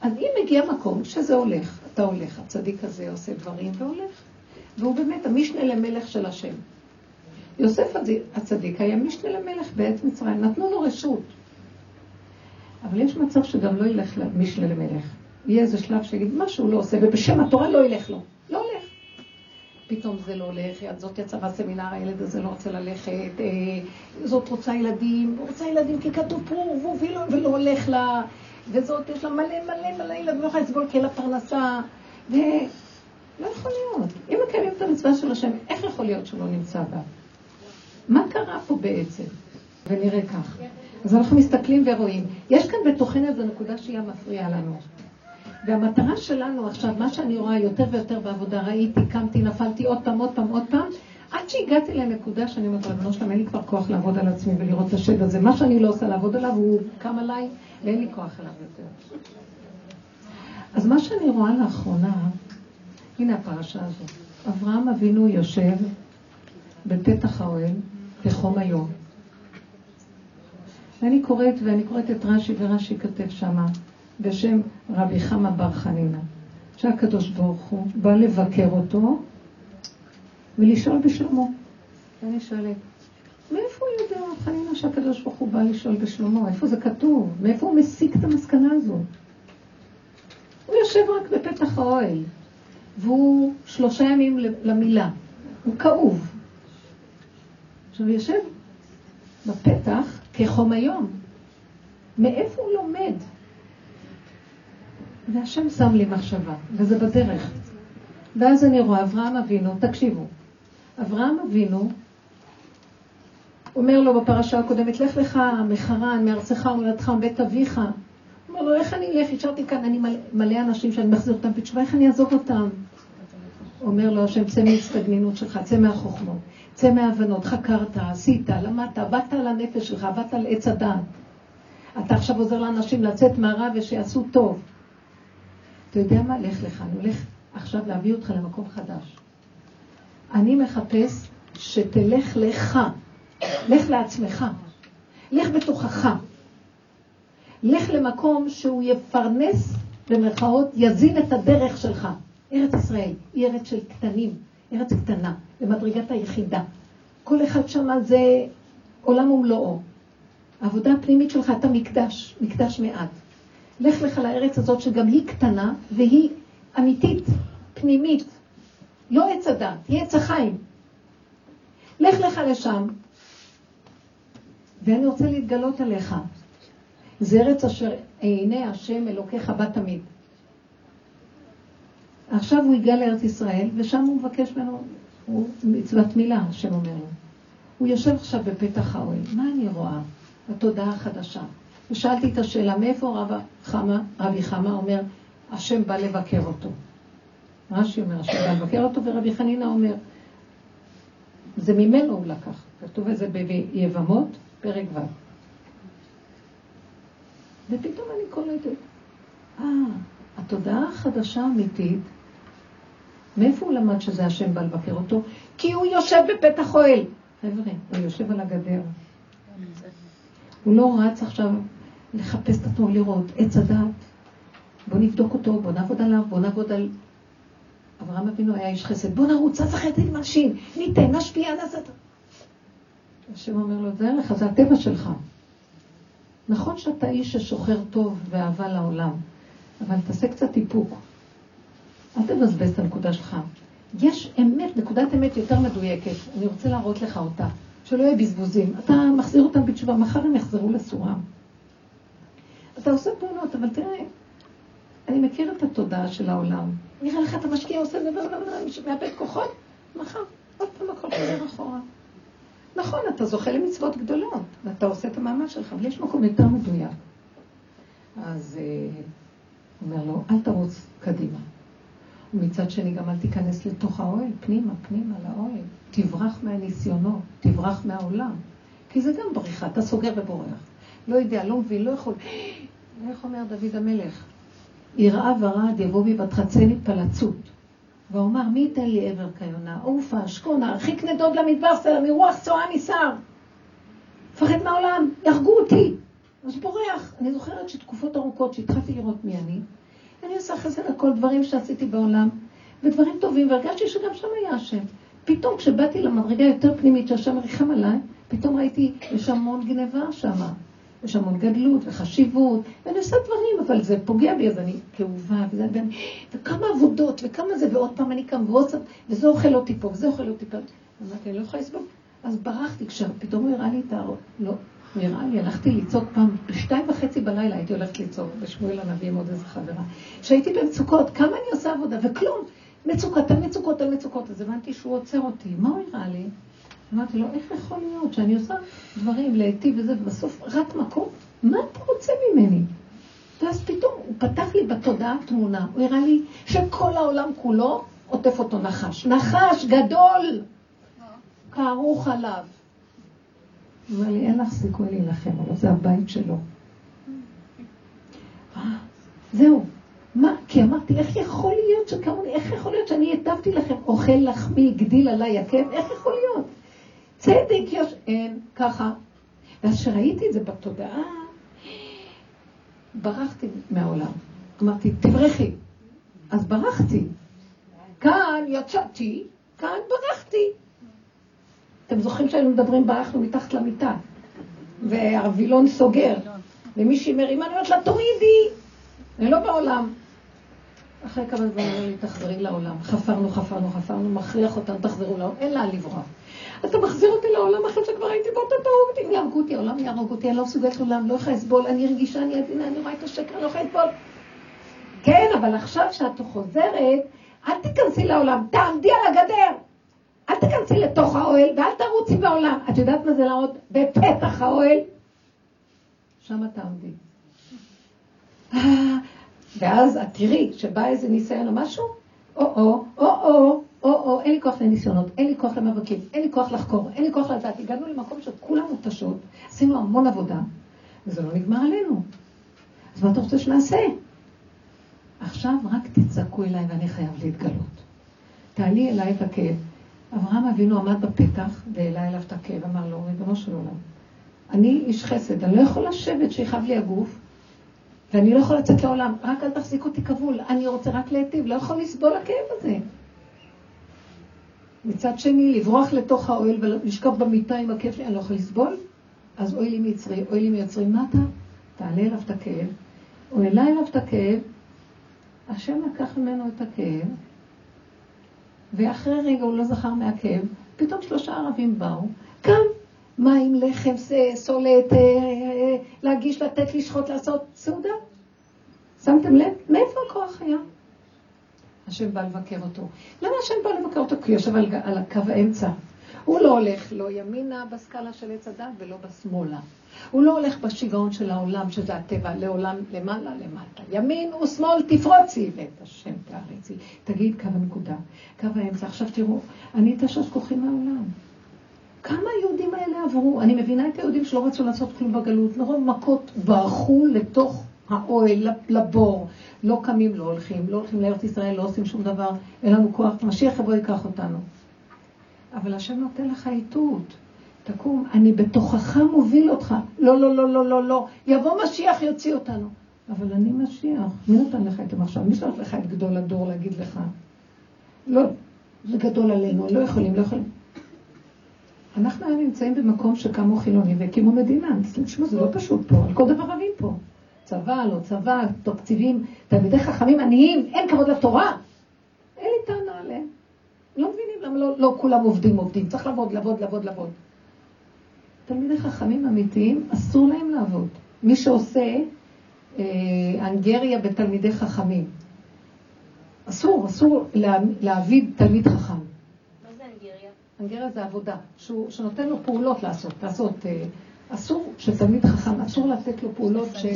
Speaker 1: אז אם מגיע מקום שזה הולך, אתה הולך, הצדיק הזה עושה דברים והולך, והוא באמת המשנה למלך של השם. יוסף הצדיק היה משנה למלך בעת מצרים, נתנו לו רשות. אבל יש מצב שגם לא ילך משנה למלך. יהיה איזה שלב שיגיד, מה שהוא לא עושה, ובשם התורה לא ילך לו. לא הולך. פתאום זה לא הולך, זאת יצאה בסמינר, הילד הזה לא רוצה ללכת, אה, זאת רוצה ילדים, רוצה ילדים כי כתוב פה, ולא, ולא הולך לה, וזאת יש לה מלא מלא מלא ילדים, לא יכולה לסבול כי אין לה פרנסה, ו... לא יכול להיות. אם מקיימים את המצווה של השם, איך יכול להיות שהוא לא נמצא בה? מה קרה פה בעצם? ונראה כך. אז אנחנו מסתכלים ורואים. יש כאן בתוכנו איזו נקודה שהיא המפריעה לנו. והמטרה שלנו עכשיו, מה שאני רואה יותר ויותר בעבודה, ראיתי, קמתי, נפלתי עוד פעם, עוד פעם, עוד פעם, עד שהגעתי לנקודה שאני אומרת, לבנו שלם, אין לי כבר כוח לעבוד על עצמי ולראות את השד הזה. מה שאני לא עושה לעבוד עליו, הוא קם עליי, ואין לי כוח עליו יותר. אז מה שאני רואה לאחרונה, הנה הפרשה הזאת. אברהם אבינו יושב בפתח האוהל בחום היום. ואני קוראת, ואני קוראת את רש"י, ורש"י כותב שמה, בשם רבי חמא בר חנינא, שהקדוש ברוך הוא בא לבקר אותו ולשאול בשלומו. ואני שואלת, מאיפה הוא יודע רב חנינא שהקדוש ברוך הוא בא לשאול בשלומו? איפה זה כתוב? מאיפה הוא מסיק את המסקנה הזו? הוא יושב רק בפתח האוהל, והוא שלושה ימים למילה. הוא כאוב. עכשיו, הוא יושב בפתח כחום היום. מאיפה הוא לומד? והשם שם לי מחשבה, וזה בדרך. ואז אני רואה אברהם אבינו, תקשיבו, אברהם אבינו אומר לו בפרשה הקודמת, לך לך מחרן, מארצך ומולדתך מבית אביך. הוא אומר לו, איך אני אלך? השארתי כאן, אני מלא, מלא אנשים שאני מחזיר אותם בתשובה, איך אני אעזוב אותם? אומר לו השם, צא מהצטגנינות שלך, צא מהחוכמות, צא מההבנות, חקרת, עשית, למדת, עבדת על הנפש שלך, עבדת על עץ הדעת. אתה עכשיו עוזר לאנשים לצאת מהרע ושיעשו טוב. אתה יודע מה? לך לך, אני הולך עכשיו להביא אותך למקום חדש. אני מחפש שתלך לך, לך לעצמך, לך בתוכך. לך למקום שהוא יפרנס, במרכאות, יזין את הדרך שלך. ארץ ישראל היא ארץ של קטנים, ארץ קטנה, במדרגת היחידה. כל אחד שם זה עולם ומלואו. העבודה הפנימית שלך, אתה מקדש, מקדש מעט. לך לך לארץ הזאת שגם היא קטנה והיא אמיתית, פנימית, לא עץ הדת, היא עץ החיים. לך לך לשם, ואני רוצה להתגלות עליך. זה ארץ אשר עיני השם אלוקיך בה תמיד. עכשיו הוא הגיע לארץ ישראל, ושם הוא מבקש ממנו, הוא מצוות מילה, השם אומר לו. הוא יושב עכשיו בפתח האוהל, מה אני רואה? התודעה החדשה. ושאלתי את השאלה, מאיפה רב חמה, רבי חמה אומר, השם בא לבקר אותו. רש"י אומר, השם בא לבקר אותו, ורבי חנינא אומר, זה ממנו הוא לקח. כתוב את זה ביבמות, פרק ו'. ופתאום אני קולטת, אה, התודעה החדשה האמיתית מאיפה הוא למד שזה השם בא לבקר אותו? כי הוא יושב בפתח אוהל. חבר'ה, הוא יושב על הגדר. הוא לא רץ עכשיו לחפש את עצמו, לראות עץ הדת. בוא נבדוק אותו, בוא נעבוד עליו, בוא נעבוד על... אברהם אבינו היה איש חסד, בוא נרוץ, אז אחרי עם אנשים, ניתן, נשפיע, נעשה... השם אומר לו, זה לך, זה הטבע שלך. נכון שאתה איש ששוחר טוב ואהבה לעולם, אבל תעשה קצת איפוק. אל תבזבז את הנקודה שלך. יש אמת, נקודת אמת יותר מדויקת, אני רוצה להראות לך אותה, שלא יהיה בזבוזים. אתה מחזיר אותם בתשובה, מחר הם יחזרו לסורם. אתה עושה פעולות, אבל תראה, אני מכיר את התודעה של העולם. נראה לך, אתה משקיע, עושה דבר, מאבד כוחות, מחר, עוד פעם הכל חוזר אחורה. נכון, אתה זוכה למצוות גדולות, ואתה עושה את המאמץ שלך, אבל יש מקום יותר מדויק. אז הוא אומר לו, אל תרוץ קדימה. ומצד שני גם אל תיכנס לתוך האוהל, פנימה, פנימה לאוהל. תברח מהניסיונות, תברח מהעולם. כי זה גם בריחה, אתה סוגר ובורח. לא יודע, לא מבין, לא יכול. איך אומר דוד המלך? יראה ורעד יבוא בי ותחצני פלצות. ואומר, מי ייתן לי עבר כיונה? עופה, אשכונה, הרחיק נדוד למדבר סלע, מרוח צואה ניסר. מפחד מהעולם, יהרגו אותי. אז בורח. אני זוכרת שתקופות ארוכות שהתחלתי לראות מי אני, אני עושה חסד על כל דברים שעשיתי בעולם, ודברים טובים, והרגשתי שגם שם היה השם. פתאום כשבאתי למדרגה יותר פנימית שהשם ריחם עליי, פתאום ראיתי, יש המון גניבה שם. יש המון גדלות וחשיבות, ואני עושה דברים, אבל זה פוגע בי, אז אני כאובה, וזה, ואני, וכמה עבודות, וכמה זה, ועוד פעם אני קם, ועוד פעם, וזה אוכל אותי פה, וזה אוכל אותי פה. אמרתי, אני לא יכולה לסבול. אז ברחתי, כשפתאום הוא הראה לי את האור, לא, נראה לי, הלכתי לצעוק פעם, בשתיים וחצי בלילה הייתי הולכת לצעוק בשמואל הנביא עם עוד איזה חברה. שהייתי במצוקות, כמה אני עושה עבודה, וכלום. מצוקות על מצוקות על מצוקות. אז הבנתי שהוא עוצר אותי. מה הוא הראה לי? אמרתי לו, איך יכול להיות שאני עושה דברים להיטיב וזה, ובסוף רק מקום? מה אתה רוצה ממני? ואז פתאום הוא פתח לי בתודעה תמונה. הוא הראה לי שכל העולם כולו עוטף אותו נחש. נחש גדול! כערוך עליו. הוא אומר לי, אין לך סיכוי להילחם עליו, זה הבית שלו. זהו. מה? כי אמרתי, איך יכול להיות שכמוני, איך יכול להיות שאני היטבתי לכם, אוכל לחמי, גדיל עליי עקב, איך יכול להיות? צדק יש, אין, ככה. ואז כשראיתי את זה בתודעה, ברחתי מהעולם. אמרתי, תברחי. אז ברחתי. כאן יצאתי, כאן ברחתי. אתם זוכרים שהיינו מדברים, ברחנו מתחת למיטה, והווילון סוגר, ומישהי מרימה, אני אומרת לה, תורידי, אני לא בעולם. אחרי כמה זמן אמרו לי, תחזרי לעולם. חפרנו, חפרנו, חפרנו, מכריח אותם, תחזרו לעולם, אין לאן לברוח. אתה מחזיר אותי לעולם אחרי שכבר הייתי בו, אתה תהרוג אותי, יהרגו אותי, העולם יהרוג אותי, אני לא מסוגלת לעולם, לא יכולה לסבול, אני רגישה, אני עדינה, אני רואה את השקר, אני לא יכולה לסבול. כן, אבל עכשיו שאת חוזרת, אל תיכנסי לעולם, תעמדי על הגדר. אל תיכנסי לתוך האוהל ואל תרוצי בעולם. את יודעת מה זה לעמוד בפתח האוהל? שם תעמדי. ואז את תראי שבא איזה ניסיון או משהו, או-או, או-או, או-או, אין לי כוח לניסיונות, אין לי כוח למאבקים, אין לי כוח לחקור, אין לי כוח לדעת. הגענו למקום שכולם מותשות, עשינו המון עבודה, וזה לא נגמר עלינו. אז מה אתה רוצה שנעשה? עכשיו רק תצעקו אליי ואני חייב להתגלות. תעלי אליי את הכאב. אברהם אבינו עמד בפתח והעלה אליו את הכאב, אמר לו, ריבונו של עולם, אני איש חסד, אני לא יכול לשבת שיכאב לי הגוף, ואני לא יכול לצאת לעולם, רק אל תחזיק אותי כבול, אני רוצה רק להיטיב, לא יכול לסבול הכאב הזה. מצד שני, לברוח לתוך האוהל ולשכב במיטה עם הכאב שלי, אני לא יכול לסבול, אז אוי לי מיצרי, אוי לי מיצרי, מה אתה? תעלה אליו את הכאב, הוא העלה אליו את הכאב, השם לקח ממנו את הכאב, ואחרי רגע הוא לא זכר מהכאב, פתאום שלושה ערבים באו, קם, מים, לחם, סולת, אה, אה, להגיש, לתת, לשחוט, לעשות סעודה. שמתם לב? מאיפה הכוח היה? השם בא לבקר אותו. למה השם בא לבקר אותו? כי הוא יושב על, על הקו האמצע. הוא לא הולך לא ימינה בסקאלה של עץ הדת ולא בשמאלה. הוא לא הולך בשיגעון של העולם, שזה הטבע, לעולם למעלה למטה. ימין ושמאל תפרוצי, ואת השם תארצי. תגיד קו הנקודה, קו האמצע. עכשיו תראו, אני את השש כוחי מהעולם. כמה היהודים האלה עברו? אני מבינה את היהודים שלא רצו לעשות כלום בגלות, מרוב מכות ברחו לתוך האוהל, לבור. לא קמים, לא הולכים, לא הולכים לארץ ישראל, לא עושים שום דבר, אין לנו כוח, משיח יבוא ייקח אותנו. אבל השם נותן לך איתות. תקום, אני בתוכך מוביל אותך. לא, לא, לא, לא, לא, לא. יבוא משיח, יוציא אותנו. אבל אני משיח. מי נותן לך את המחשב? מי שלח לך את גדול הדור להגיד לך? לא, זה גדול עלינו, לא יכולים, לא יכולים. אנחנו היום נמצאים במקום שקמו חילונים והקימו מדינה. תשמעו, זה לא פשוט פה, על כל דבר רבים פה. צבא, לא צבא, תקציבים, תלמידי חכמים עניים, אין כבוד לתורה. אין לי טענה. לא מבינים למה לא, לא כולם עובדים עובדים, צריך לעבוד, לעבוד, לעבוד, לעבוד. תלמידי חכמים אמיתיים, אסור להם לעבוד. מי שעושה אה, אנגריה בתלמידי חכמים. אסור, אסור לה, להביא תלמיד חכם. מה
Speaker 2: זה אנגריה?
Speaker 1: אנגריה זה עבודה, שהוא, שנותן לו פעולות לעשות, לעשות. אה, אסור שתלמיד חכם, אסור לתת לו פעולות ש...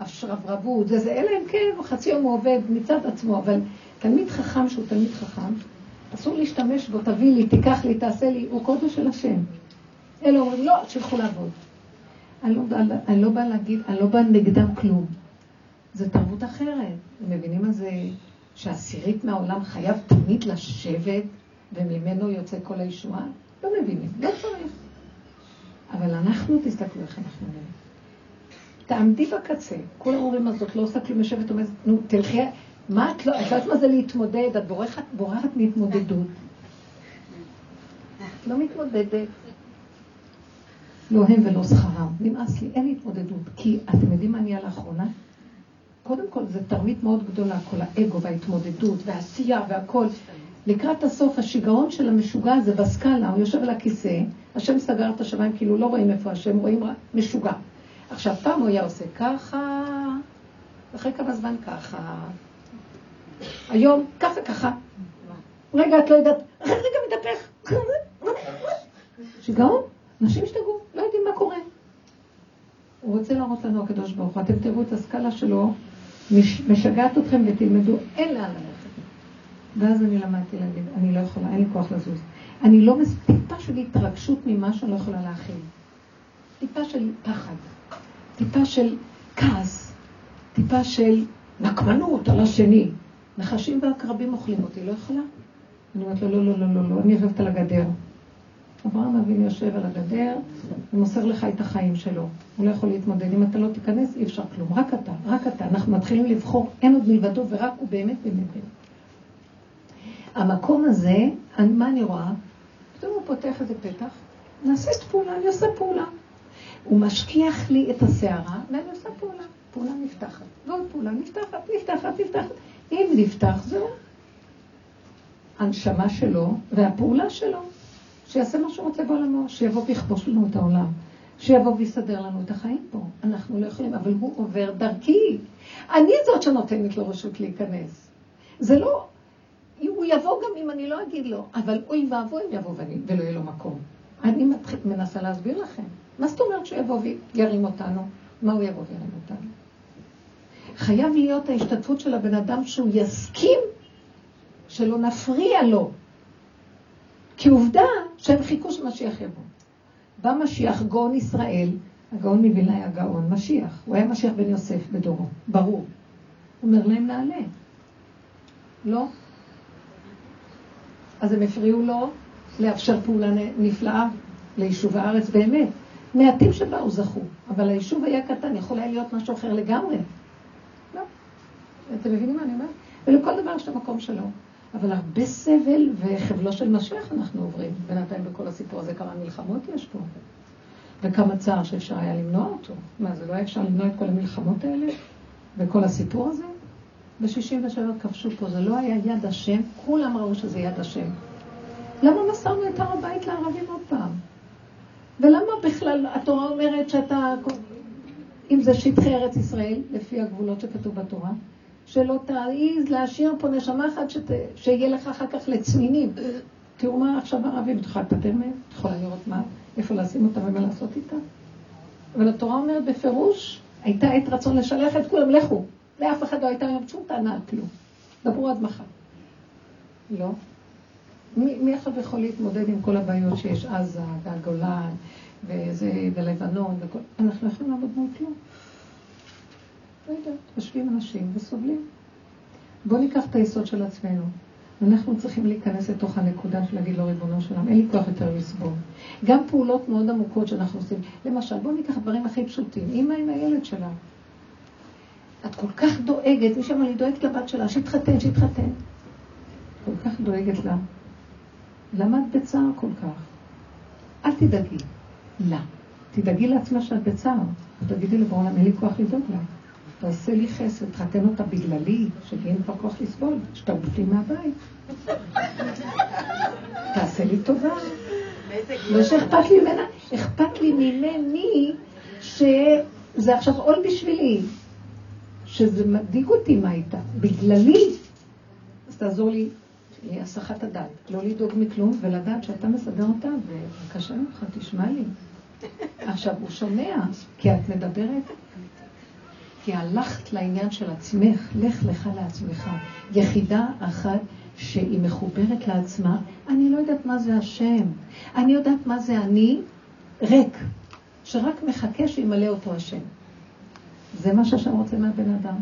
Speaker 1: השרברבות, זה זה, אלא אם כן חצי יום הוא עובד מצד עצמו, אבל תלמיד חכם שהוא תלמיד חכם, אסור להשתמש בו, תביא לי, תיקח לי, תעשה לי, הוא קודש של השם. אלה אומרים, לא, שילכו לעבוד. אני לא, אני לא באה להגיד, אני לא באה נגדם כלום. זה תרבות אחרת. הם מבינים מה זה שעשירית מהעולם חייב תמיד לשבת וממנו יוצא כל הישועה? לא מבינים, לא צריך. אבל אנחנו, תסתכלו איך אנחנו נראים. תעמדי בקצה. כולם אומרים, אז זאת לא עושה כלום, יושבת אומרת, נו, תלכי, מה את לא, את יודעת מה זה להתמודד? את בורחת, בורחת מהתמודדות. לא מתמודדת. לא הם ולא שכרם. נמאס לי, אין התמודדות. כי אתם יודעים מה נהיה לאחרונה? קודם כל, זו תרמית מאוד גדולה, כל האגו וההתמודדות והעשייה והכל. לקראת הסוף, השיגעון של המשוגע הזה בסקאלה, הוא יושב על הכיסא, השם סגר את השמיים, כאילו לא רואים איפה השם, רואים משוגע. עכשיו, פעם הוא היה עושה ככה, אחרי כמה זמן ככה. היום, ככה ככה. רגע, את לא יודעת, רגע מתהפך. שיגעון, אנשים השתגעו, לא יודעים מה קורה. הוא רוצה להראות לנו הקדוש ברוך הוא, אתם תראו את הסקאלה שלו, משגעת אתכם ותלמדו, אין לאן ללכת. ואז אני למדתי להגיד, אני לא יכולה, אין לי כוח לזוז. אני לא, טיפה של התרגשות ממה שאני לא יכולה להכיל. טיפה של פחד, טיפה של כעס, טיפה של נקמנות על השני. נחשים ועקרבים אוכלים אותי, לא יכולה. אני אומרת לו, לא, לא, לא, לא, לא, אני יושבת על הגדר. אברהם אבינו יושב על הגדר ומוסר לך את החיים שלו. הוא לא יכול להתמודד. אם אתה לא תיכנס, אי אפשר כלום. רק אתה, רק אתה. אנחנו מתחילים לבחור, אין עוד מלבדו, ורק הוא באמת באמת. המקום הזה, מה אני רואה? פתאום הוא פותח איזה פתח, נעשית פעולה, אני עושה פעולה. הוא משכיח לי את הסערה, ואני עושה פעולה. פעולה נפתחת, ועוד פעולה נפתחת, נפתחת, נפתחת. אם נפתח, זהו. הנשמה שלו והפעולה שלו. שיעשה מה שהוא רוצה בעולמו, שיבוא ויכבוש לנו את העולם, שיבוא ויסדר לנו את החיים פה. אנחנו לא יכולים, אבל הוא עובר דרכי. אני זאת שנותנת לו רשות להיכנס. זה לא, הוא יבוא גם אם אני לא אגיד לו, אבל אוי ואבוי אם יבוא ואני, ולא יהיה לו מקום. אני מתחיל, מנסה להסביר לכם. מה זאת אומרת שהוא יבוא וירים אותנו? מה הוא יבוא וירים אותנו? חייב להיות ההשתתפות של הבן אדם שהוא יסכים שלא נפריע לו. כי עובדה שהם חיכו שמשיח יבוא. בא משיח, גאון ישראל, הגאון מווילנה היה גאון, משיח. הוא היה משיח בן יוסף בדורו, ברור. הוא אומר להם נעלה. לא. אז הם הפריעו לו לאפשר פעולה נפלאה ליישוב הארץ באמת. מעטים שבאו זכו, אבל היישוב היה קטן, יכול היה להיות משהו אחר לגמרי. אתם מבינים מה אני אומרת? ולכל דבר יש את המקום שלו. אבל הרבה סבל וחבלו של משיח אנחנו עוברים. בינתיים בכל הסיפור הזה כמה מלחמות יש פה. וכמה צער שאפשר היה למנוע אותו. מה, זה לא היה אפשר למנוע את כל המלחמות האלה? וכל הסיפור הזה? ב-67 כבשו פה, זה לא היה יד השם, כולם ראו שזה יד השם. למה מסרנו את הר הבית לערבים עוד פעם? ולמה בכלל התורה אומרת שאתה, אם זה שטחי ארץ ישראל, לפי הגבולות שכתוב בתורה, שלא תעז להשאיר פה נשמה אחת שת... שיהיה לך אחר כך לצנינים. תראו מה עכשיו הערבים, את יכולה לפטר מהם? את יכולה לראות מה, איפה לשים אותם ומה לעשות איתם? אבל התורה אומרת בפירוש, הייתה עת רצון לשלח את כולם, לכו. לאף אחד לא הייתה היום שום טענה על כלום. דברו עד מחר. לא. מי, מי עכשיו יכול להתמודד עם כל הבעיות שיש עזה והגולן וזה, ולבנון וכל... אנחנו לא יכולים לעבוד מול כלום. לא יודעת, יושבים אנשים וסובלים. בואו ניקח את היסוד של עצמנו. אנחנו צריכים להיכנס לתוך הנקודה של להגיד לו, ריבונו שלם, אין לי כוח יותר לסבול. גם פעולות מאוד עמוקות שאנחנו עושים. למשל, בואו ניקח דברים הכי פשוטים. אימא עם הילד שלה. את כל כך דואגת, מי שאמר לי, דואגת לבת שלה, שיתחתן, שיתחתן. כל כך דואגת לה. למה את בצער כל כך? אל תדאגי. לה. תדאגי לעצמה שאת בצער. ותגידי לבורא, אין לי כוח לדאוג לה. תעשה לי חסד, תחתן אותה בגללי, שלי אין כבר כוח לסבול, שתעופי מהבית. תעשה לי טובה. לא שאכפת לי ממנה, אכפת לי ממני שזה עכשיו עול בשבילי, שזה מדאיג אותי מה איתה, בגללי. אז תעזור לי להסחת הדעת, לא לדאוג מכלום ולדעת שאתה מסדר אותה, ובבקשה ממך, תשמע לי. עכשיו, הוא שומע, כי את מדברת כי הלכת לעניין של עצמך, לך לך לעצמך. יחידה אחת שהיא מחוברת לעצמה, אני לא יודעת מה זה השם. אני יודעת מה זה אני ריק, שרק מחכה שימלא אותו השם. זה מה שהשם רוצה מהבן אדם.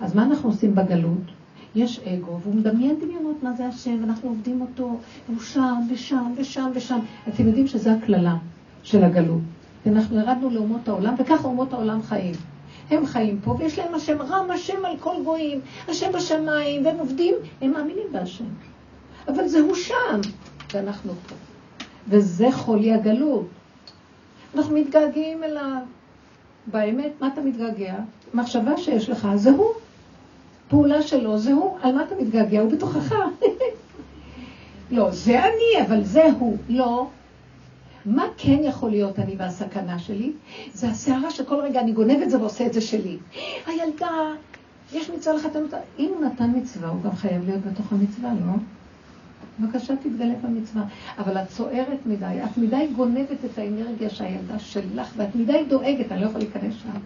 Speaker 1: אז מה אנחנו עושים בגלות? יש אגו, והוא מדמיין דמיונות מה זה השם, ואנחנו עובדים אותו, הוא שם ושם ושם ושם. אתם יודעים שזו הקללה של הגלות. ואנחנו ירדנו לאומות העולם, וככה אומות העולם חיים. הם חיים פה, ויש להם השם רם, השם על כל גויים, השם בשמיים, והם עובדים, הם מאמינים בהשם. אבל זהו שם, ואנחנו פה. וזה חולי הגלות. אנחנו מתגעגעים אליו. באמת, מה אתה מתגעגע? מחשבה שיש לך, זה הוא. פעולה שלו, זה הוא. על מה אתה מתגעגע? הוא בתוכך. לא, זה אני, אבל זה הוא. לא. מה כן יכול להיות אני והסכנה שלי? זה הסערה שכל רגע אני גונב את זה ועושה את זה שלי. הילדה, יש מצווה לחתן אותה. אם הוא נתן מצווה, הוא גם חייב להיות בתוך המצווה, לא? בבקשה תתגלה במצווה. אבל את צוערת מדי, את מדי גונבת את האנרגיה שהילדה שלך, ואת מדי דואגת, אני לא יכולה להיכנס שם.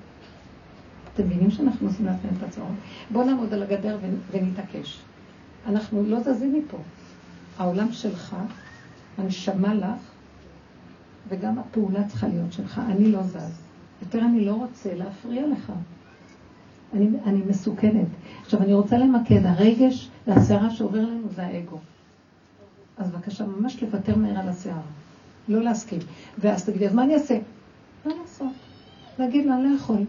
Speaker 1: אתם מבינים שאנחנו עושים לעצמנו את הצעות? בואו נעמוד על הגדר ונתעקש. אנחנו לא זזים מפה. העולם שלך, הנשמה לך, וגם הפעולה צריכה להיות שלך. אני לא זז. יותר אני לא רוצה להפריע לך. אני, אני מסוכנת. עכשיו, אני רוצה למקד, הרגש והסערה שעובר לנו זה האגו. אז בבקשה, ממש לוותר מהר על הסערה. לא להסכים. ואז תגידי, אז מה אני אעשה? מה לעשות? להגיד אני לא יכול.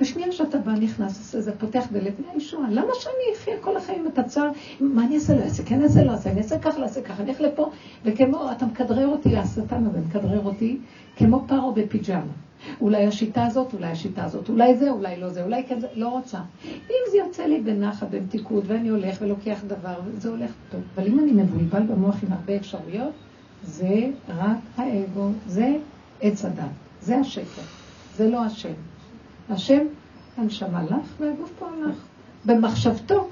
Speaker 1: בשנייה שאתה בא, נכנס, זה פותח דלת מהישועה. למה שאני אחיה כל החיים את הצער? מה אני אעשה? לא אעשה, כן אעשה, לא אעשה, אני אעשה ככה, לא אעשה ככה, אני אלך לפה, וכמו, אתה מכדרר אותי, השטן הזה מכדרר אותי, כמו פרו בפיג'מה. אולי השיטה הזאת, אולי השיטה הזאת, אולי זה, אולי לא זה, אולי כן זה, לא רוצה. אם זה יוצא לי בנחת, במתיקות, ואני הולך ולוקח דבר, זה הולך טוב. אבל אם אני מבולבל במוח עם הרבה אפשרויות, זה רק האגו, זה עץ הדת, זה השקר, זה לא השם. השם, הנשמה לך והגוף פה לך. במחשבתו,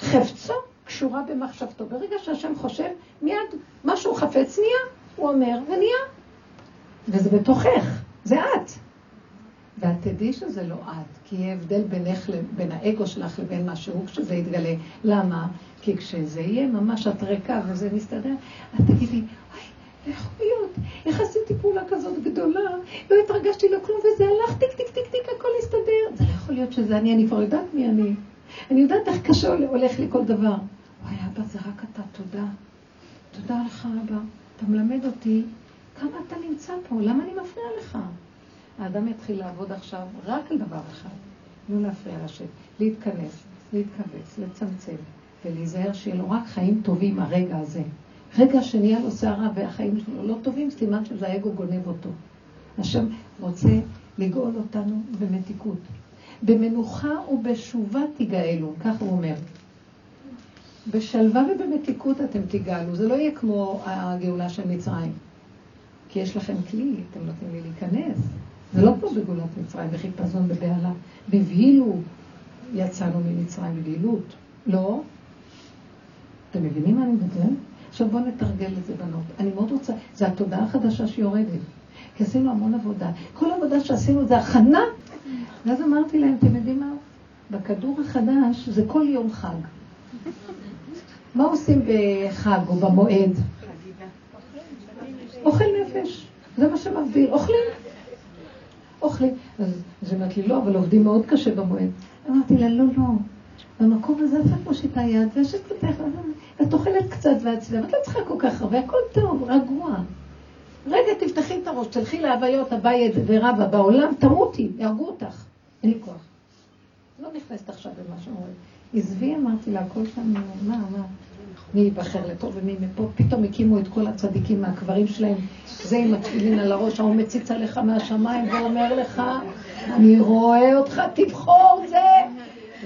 Speaker 1: חפצו קשורה במחשבתו. ברגע שהשם חושב, מיד משהו חפץ נהיה, הוא אומר, ונהיה. וזה בתוכך, זה את. ואת תדעי שזה לא את, כי יהיה הבדל בינך, בין האגו שלך לבין מה שהוא כשזה יתגלה. למה? כי כשזה יהיה ממש את ריקה וזה מסתדר, את תגידי, איך להיות? איך עשיתי פעולה כזאת גדולה? לא התרגשתי לו כלום וזה הלך טיק טיק טיק טיק, הכל הסתדר. זה לא יכול להיות שזה אני, אני כבר יודעת מי אני. אני יודעת איך קשה הולך לי כל דבר. וואי, אבא, זה רק אתה, תודה. תודה לך, אבא. אתה מלמד אותי כמה אתה נמצא פה, למה אני מפריע לך? האדם יתחיל לעבוד עכשיו רק על דבר אחד, לא להפריע לשם, להתכנס, להתכווץ, לצמצם, ולהיזהר שיהיה לו רק חיים טובים הרגע הזה. רגע שנהיה לו שערה והחיים שלו לא טובים, סימן שזה האגו גונב אותו. השם רוצה לגאול אותנו במתיקות. במנוחה ובשובה תגאלו, כך הוא אומר. בשלווה ובמתיקות אתם תגאלו, זה לא יהיה כמו הגאולה של מצרים. כי יש לכם כלי, אתם נותנים לי להיכנס. זה לא כמו בגאולת מצרים, בחיפזון בבהלה. בבהילו יצאנו ממצרים בבהילות. לא. אתם מבינים מה אני מדבר? עכשיו בואו נתרגל את זה בנות. אני מאוד רוצה, זה התודעה החדשה שיורדת. כי עשינו המון עבודה. כל עבודה שעשינו זה הכנה. ואז אמרתי להם, אתם יודעים מה? בכדור החדש זה כל יום חג. מה עושים בחג או במועד? אוכל נפש. זה מה שמבדיל. אוכלים. אוכלים. אז היא אומרת לי, לא, אבל עובדים מאוד קשה במועד. אמרתי לה, לא, לא. במקום הזה את רק מושיטה יד, וישת כתך, ואת אוכלת קצת ועצמם, את לא צריכה כל כך הרבה, הכל טוב, רגוע. רגע, תפתחי את הראש, תלכי להוויות הבית ורבה בעולם, תמותי, יהרגו אותך. אין לי כוח. לא נכנסת עכשיו במה שאומרים. עזבי, אמרתי לה, הכל שם, מה, מה? מי ייבחר לפה ומי מפה, פתאום הקימו את כל הצדיקים מהקברים שלהם, זה עם התפילין על הראש, ההוא מציץ עליך מהשמיים ואומר לך, אני רואה אותך, תבחור זה.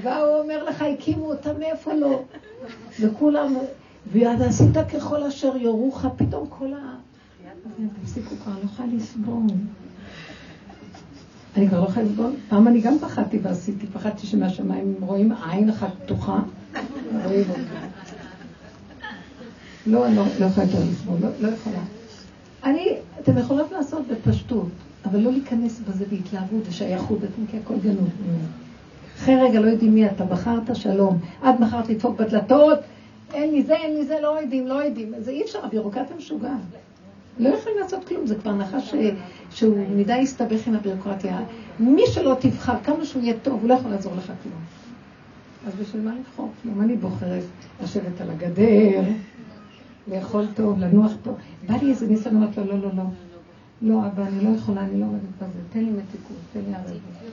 Speaker 1: והוא אומר לך, הקימו אותה מאיפה לא. וכולם, ויד עשית ככל אשר יורוך, פתאום כל ה... תפסיקו כבר, לא יכולה לסבול. אני כבר לא יכולה לסבול. פעם אני גם פחדתי ועשיתי, פחדתי שמהשמיים רואים עין אחת פתוחה, רואים. לא, אני לא, לא יכולה יותר לסבול, לא, לא יכולה. אני, אתם יכולות לעשות בפשטות, אבל לא להיכנס בזה בהתלהבות ושייכות, כי הכל גנוב. אחרי רגע לא יודעים מי אתה, בחרת שלום. את בחרת לדפוק בדלתות, אין לי זה, אין לי זה, לא יודעים, לא יודעים. זה אי אפשר, הביורוקרטיה משוגעת. לא יכולים לעשות כלום, זה כבר נחש שהוא מדי הסתבך עם הביורוקרטיה. מי שלא תבחר, כמה שהוא יהיה טוב, הוא לא יכול לעזור לך כלום. אז בשביל מה לבחור כלום? אני בוחרת לשבת על הגדר, לאכול טוב, לנוח טוב. בא לי איזה ניסיון, אמרתי לו, לא, לא, לא. לא, אבא, אני לא יכולה, אני לא עומדת בזה. תן לי מתיקות, תן לי ערבות.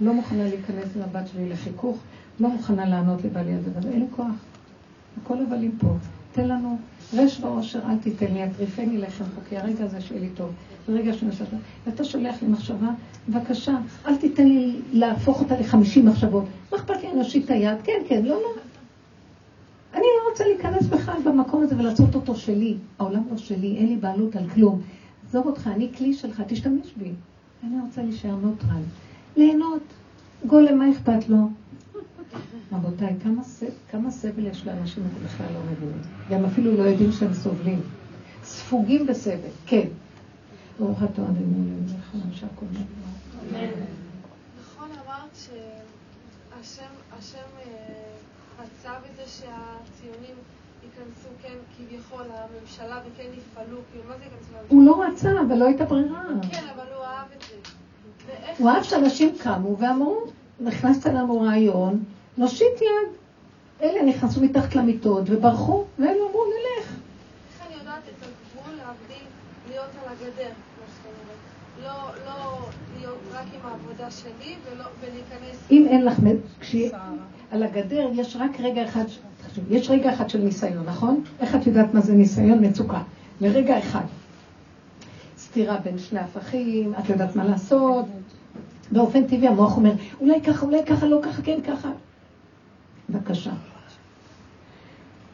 Speaker 1: לא מוכנה להיכנס עם הבת שלי לחיכוך, לא מוכנה לענות לבעלי אבל אין לי כוח. הכל הבלים פה. תן לנו רש ועושר, אל תיתן לי, אטריפני לחם כי הרגע הזה שיהיה לי טוב. ברגע שנשאת, ואתה שולח לי מחשבה, בבקשה, אל תיתן לי להפוך אותה לחמישים מחשבות. מה אכפת לי, אני אושיט את היד? כן, כן, לא, לא. אני לא רוצה להיכנס בכלל במקום הזה ולעשות אותו שלי. העולם לא שלי, אין לי בעלות על כלום. עזוב אותך, אני כלי שלך, תשתמש בי. אני רוצה להישאר נוטרל. ליהנות. גולם, מה אכפת לו? רבותיי, כמה, כמה סבל יש לאנשים בכלל לא מבינים. גם אפילו לא יודעים שהם סובלים. ספוגים בסבל, כן. ברוך אתה אדוני אלוהיך, אנשי הכל
Speaker 2: נכון אמרת שהשם אה, רצה בזה שהציונים ייכנסו, כן, כביכול, לממשלה וכן יפעלו, כאילו, מה זה ייכנסו לממשלה?
Speaker 1: הוא לא רצה, אבל לא הייתה ברירה.
Speaker 2: כן, אבל הוא אהב את זה.
Speaker 1: הוא אהב שאנשים קמו ואמרו, נכנסת לנו רעיון, נושיט יד. אלה נכנסו מתחת למיטות וברחו, ואלה אמרו, נלך.
Speaker 2: איך אני יודעת את הגבול להבדיל להיות על הגדר, כמו שאתה אומרת? לא, לא להיות רק עם העבודה שלי ולהיכנס...
Speaker 1: אם אין לך... על הגדר יש רק רגע אחד, יש רגע אחד של ניסיון, נכון? איך את יודעת מה זה ניסיון? מצוקה. לרגע אחד. סתירה בין שני הפכים, את יודעת מה לעשות. באופן טבעי המוח אומר, אולי ככה, אולי ככה, לא ככה, כן ככה. בבקשה.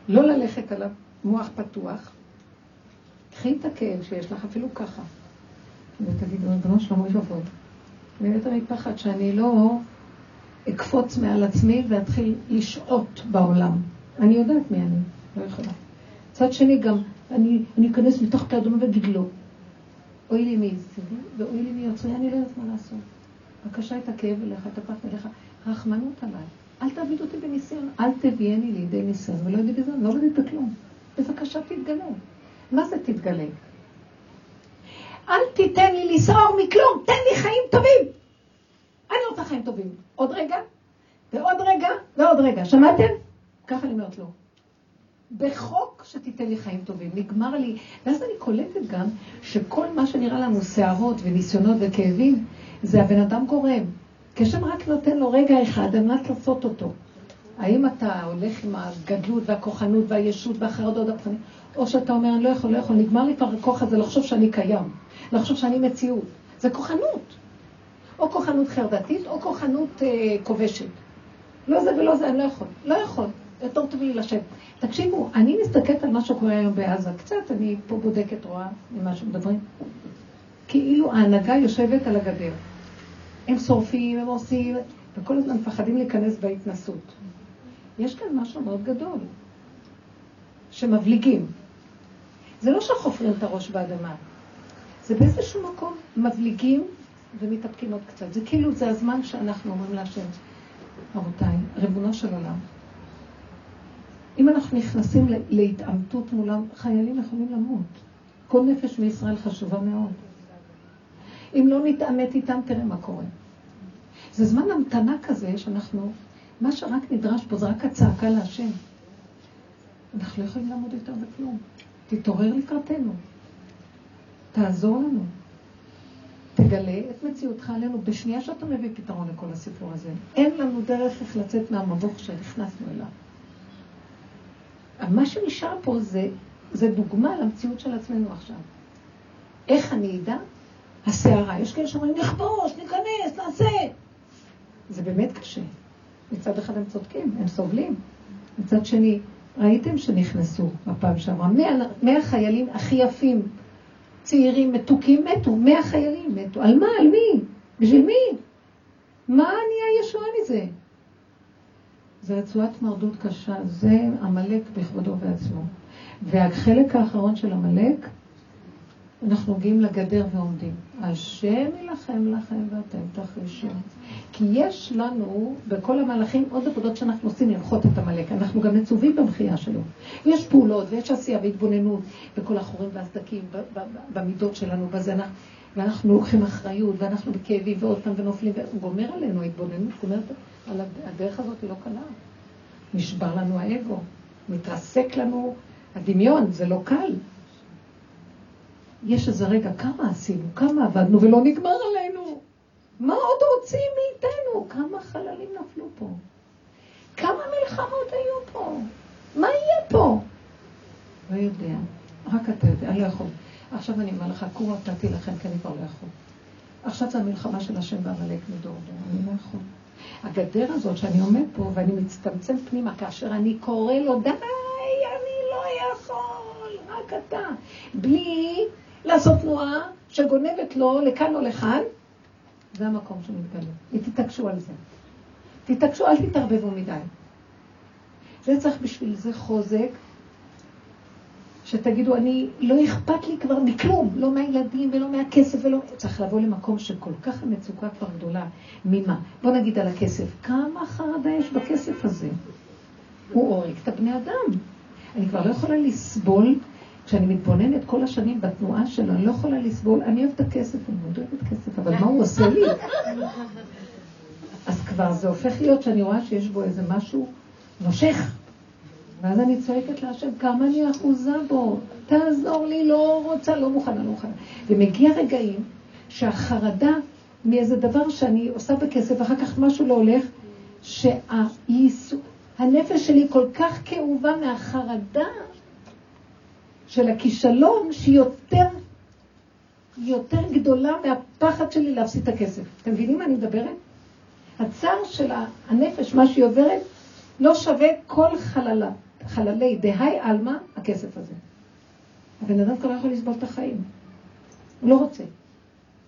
Speaker 1: לא ללכת על המוח פתוח. קחי את הכאב שיש לך אפילו ככה. ותגידו, ריבונו שלום, אוי ואבוי. אני יותר מפחד שאני לא אקפוץ מעל עצמי ואתחיל לשהות בעולם. אני יודעת מי אני, לא יכולה. מצד שני גם, אני, אני אכנס מתחת לאדומה ואגיד לא. אוי לי מי יסבי ואוי לי מי יוצרי, אני לא יודעת מה לעשות. בבקשה את הכאב אליך, את הפחד אליך, רחמנות עליי. אל תעביד אותי בניסיון, אל תביאני לידי ניסיון, ולא יודעת בזה, לא יודעת בכלום. בבקשה תתגלה. מה זה תתגלה? אל תיתן לי לסעור מכלום, תן לי חיים טובים. אני רוצה חיים טובים. עוד רגע, ועוד רגע, ועוד רגע. שמעתם? ככה אני אומרת לו. בחוק שתיתן לי חיים טובים. נגמר לי. ואז אני קולטת גם שכל מה שנראה לנו שערות וניסיונות וכאבים, זה הבן אדם גורם. כשם רק נותן לו רגע אחד על מנת לעשות אותו. האם אתה הולך עם הגדלות והכוחנות והישות והחרדות והפנים, או שאתה אומר, אני לא יכול, לא יכול, נגמר לי כבר הכוח הזה לחשוב שאני קיים, לחשוב שאני מציאות. זה כוחנות. או כוחנות חרדתית, או כוחנות אה, כובשת. לא זה ולא זה, אני לא יכול. לא יכול. יותר טוב לי לשבת. תקשיבו, אני מסתכלת על מה שקורה היום בעזה. קצת, אני פה בודקת, רואה ממה שמדברים. כאילו ההנהגה יושבת על הגדר. הם שורפים, הם עושים, וכל הזמן מפחדים להיכנס בהתנסות. יש כאן משהו מאוד גדול, שמבליגים. זה לא שחופרים את הראש באדמה, זה באיזשהו מקום מבליגים ומתאפקים עוד קצת. זה כאילו, זה הזמן שאנחנו אומרים להשם, רבותיי, ריבונו של עולם, אם אנחנו נכנסים להתעמתות מולם, חיילים יכולים למות. כל נפש מישראל חשובה מאוד. אם לא נתעמת איתם, תראה מה קורה. זה זמן המתנה כזה שאנחנו, מה שרק נדרש פה זה רק הצעקה להשם. אנחנו לא יכולים לעמוד יותר בכלום. תתעורר לקראתנו. תעזור לנו. תגלה את מציאותך עלינו בשנייה שאתה מביא פתרון לכל הסיפור הזה. אין לנו דרך איך לצאת מהמבוך שנכנסנו אליו. מה שנשאר פה זה, זה דוגמה למציאות של עצמנו עכשיו. איך אני אדע? הסערה. יש כאלה שאומרים, נכבוש, ניכנס, נעשה. זה באמת קשה. מצד אחד הם צודקים, הם סובלים. מצד שני, ראיתם שנכנסו בפעם שעברה. מאה חיילים הכי יפים, צעירים, מתוקים, מתו. מאה חיילים מתו. על מה? על מי? בשביל מי? מה נהיה ישועה מזה? זה רצועת מרדות קשה, זה עמלק בכבודו ועצמו. והחלק האחרון של עמלק, אנחנו מגיעים לגדר ועומדים. השם יילחם לכם ואתם תחרישו. כי יש לנו, בכל המהלכים, עוד עבודות שאנחנו עושים למחות את עמלק. אנחנו גם מצווים במחייה שלו. יש פעולות ויש עשייה והתבוננות בכל החורים והסדקים, במידות שלנו, בזה. ואנחנו לוקחים אחריות, ואנחנו בכאבים ועוד פעם ונופלים, והוא גומר עלינו התבוננות, זאת אומרת, הדרך הזאת היא לא קלה. נשבר לנו האגו, מתרסק לנו הדמיון, זה לא קל. יש איזה רגע, כמה עשינו, כמה עבדנו ולא נגמר עלינו. מה עוד רוצים מאיתנו? כמה חללים נפלו פה? כמה מלחמות היו פה? מה יהיה פה? לא יודע, רק אתה יודע, אני לא יכול. עכשיו אני אומר לך, קורו אתה תילחם, כי אני כבר לא יכול. עכשיו זה המלחמה של השם בעמלק מדור דור, אני לא יכול. הגדר הזאת שאני עומד פה ואני מצטמצם פנימה כאשר אני קורא לו, די, רק אתה. בלי לעשות תנועה שגונבת לו לכאן או לכאן, זה המקום שמתגלה. ותתעקשו על זה. תתעקשו, אל תתערבבו מדי. זה צריך בשביל זה חוזק, שתגידו, אני, לא אכפת לי כבר מכלום, לא מהילדים ולא מהכסף ולא... צריך לבוא למקום שכל כך המצוקה כבר גדולה. ממה? בוא נגיד על הכסף. כמה חרדה יש בכסף הזה? הוא הורג את הבני אדם. אני כבר לא יכולה לסבול, כשאני מתבוננת כל השנים בתנועה שלו, אני לא יכולה לסבול, אני אוהבת את הכסף, אני מאוד אוהבת כסף, אבל מה הוא עושה לי? אז כבר זה הופך להיות שאני רואה שיש בו איזה משהו נושך. ואז אני צועקת להשם, כמה אני אחוזה בו, תעזור לי, לא רוצה, לא מוכנה, לא מוכנה. ומגיע רגעים שהחרדה מאיזה דבר שאני עושה בכסף, ואחר כך משהו לא הולך, שהנפש שלי כל כך כאובה מהחרדה של הכישלון, שהיא יותר, יותר גדולה מהפחד שלי להפסיד את הכסף. אתם מבינים מה אני מדברת? הצער של הנפש, מה שהיא עוברת, לא שווה כל חללה. חללי דהי עלמא, הכסף הזה. הבן אדם כבר לא יכול לסבול את החיים. הוא לא רוצה.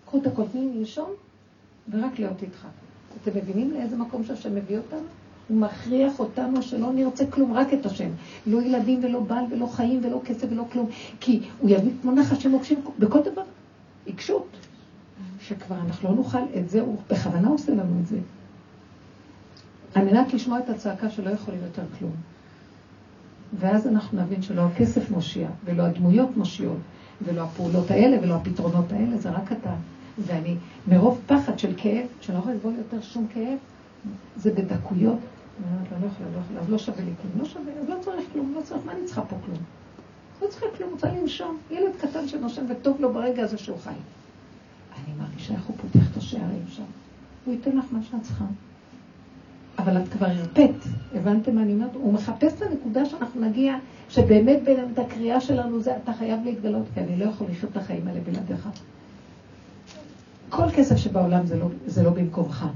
Speaker 1: קחו את הקוטנים לנשום ורק להיות איתך. אתם מבינים לאיזה מקום שהשם מביא אותנו? הוא מכריח אותנו שלא נרצה כלום, רק את השם. לא ילדים ולא בעל ולא חיים ולא כסף ולא כלום. כי הוא יביא כמו נחש מוקשים בכל דבר. עיקשות. שכבר אנחנו לא נוכל את זה, הוא בכוונה עושה לנו את זה. על מנת לשמוע את הצעקה שלא יכולים יותר כלום. ואז אנחנו נבין שלא הכסף מושיע, ולא הדמויות מושיעות, ולא הפעולות האלה, ולא הפתרונות האלה, זה רק אתה. ואני, מרוב פחד של כאב, שאני לא יכולה לסבול יותר שום כאב, זה בדקויות. אומרת, לא יכולה, לא יכולה, אז לא שווה לי כלום, לא שווה, אז לא צריך כלום, לא צריך, מה אני צריכה פה כלום? לא צריכה כלום, רוצה לנשום. ילד קטן שנושם וטוב לו ברגע הזה שהוא חי. אני מרגישה איך הוא פותח את השערים שם. הוא ייתן לך מה שאת צריכה. אבל את כבר הרפאת, הבנתם מה אני אומרת? הוא מחפש את הנקודה שאנחנו נגיע, שבאמת באמת הקריאה שלנו זה, אתה חייב להתגלות, כי אני לא יכול לחיות את החיים האלה בלעדיך. כל כסף שבעולם זה לא, זה לא במקומך.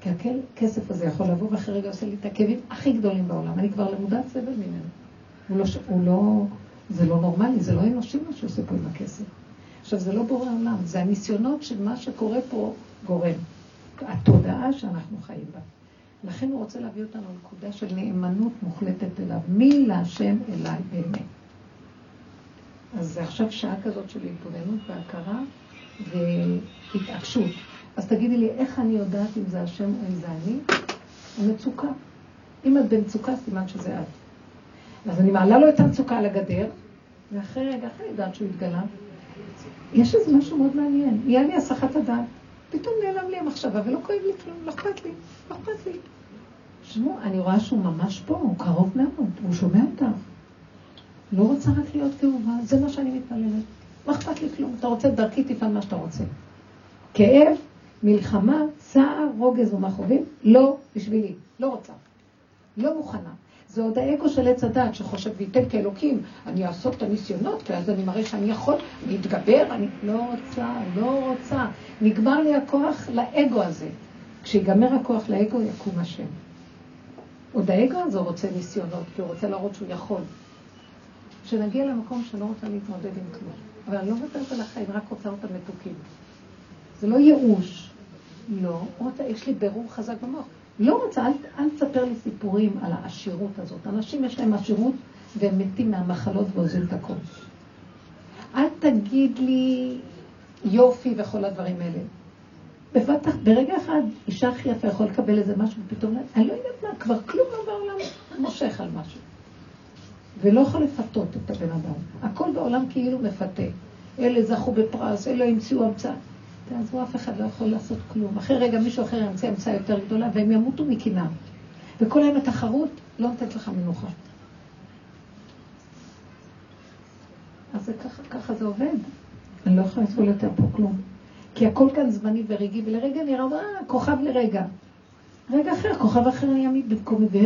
Speaker 1: כי הכסף הזה יכול לבוא ואחרי רגע עושה לי את הכאבים הכי גדולים בעולם. אני כבר למודת סבל ממנו. הוא לא, הוא לא, זה לא נורמלי, זה לא אנושי מה שעושה פה עם הכסף. עכשיו, זה לא בורא עולם, זה הניסיונות של מה שקורה פה גורם. התודעה שאנחנו חיים בה. לכן הוא רוצה להביא אותנו לנקודה של נאמנות מוחלטת אליו. מי להשם אליי באמת. אז זה עכשיו שעה כזאת של התבוננות והכרה והתעקשות. אז תגידי לי, איך אני יודעת אם זה השם או אם זה אני? המצוקה. אם את במצוקה, סימן שזה את. אז אני מעלה לו את המצוקה על הגדר, ואחרי רגע, אני יודעת שהוא התגלה? יש איזה משהו מאוד מעניין. יהיה לי הסחת הדעת. פתאום נעלם לי המחשבה ולא כואב לי כלום, לא אכפת לי, לא אכפת לי. תשמעו, אני רואה שהוא ממש פה, הוא קרוב מאוד, הוא שומע אותך. לא רוצה רק להיות כאובה, זה מה שאני מתפללת. לא אכפת לי כלום, אתה רוצה דרכי תפעל מה שאתה רוצה. כאב, מלחמה, צער, רוגז ומכאובים, לא בשבילי, לא רוצה. לא מוכנה. זה עוד האגו של עץ הדת שחושב וייתן כאלוקים, אני אעשות את הניסיונות, ואז אני מראה שאני יכול, אני אתגבר, אני לא רוצה, לא רוצה. נגמר לי הכוח לאגו הזה. כשיגמר הכוח לאגו, יקום השם. עוד האגו הזה רוצה ניסיונות, כי הוא רוצה להראות שהוא יכול. כשנגיע למקום שאני לא רוצה להתמודד עם כלום. אבל אני לא מוותרת על החיים, רק רוצה אותם מתוקים. זה לא ייאוש. לא, רוצה, יש לי ברור חזק במוח. לא רוצה, אל, אל תספר לי סיפורים על העשירות הזאת. אנשים יש להם עשירות והם מתים מהמחלות ועוזבים את הכל. אל תגיד לי יופי וכל הדברים האלה. בבת ברגע אחד, אישה הכי יפה יכול לקבל איזה משהו, ופתאום, אני לא יודעת מה, כבר כלום לא בעולם מושך על משהו. ולא יכול לפתות את הבן אדם. הכל בעולם כאילו מפתה. אלה זכו בפרס, אלה המציאו המצאה. תעזבו, אף אחד לא יכול לעשות כלום. אחרי רגע מישהו אחר ימצא המצאה יותר גדולה, והם ימותו מקנאה. וכל היום התחרות לא נותנת לך מנוחה. אז זה ככה, ככה זה עובד. אני לא יכולה לסבול יותר פה כלום. כי הכל כאן זמני ורגעי, ולרגע נראה, אה, כוכב לרגע. רגע אחר, כוכב אחר ימי במקומי, ו...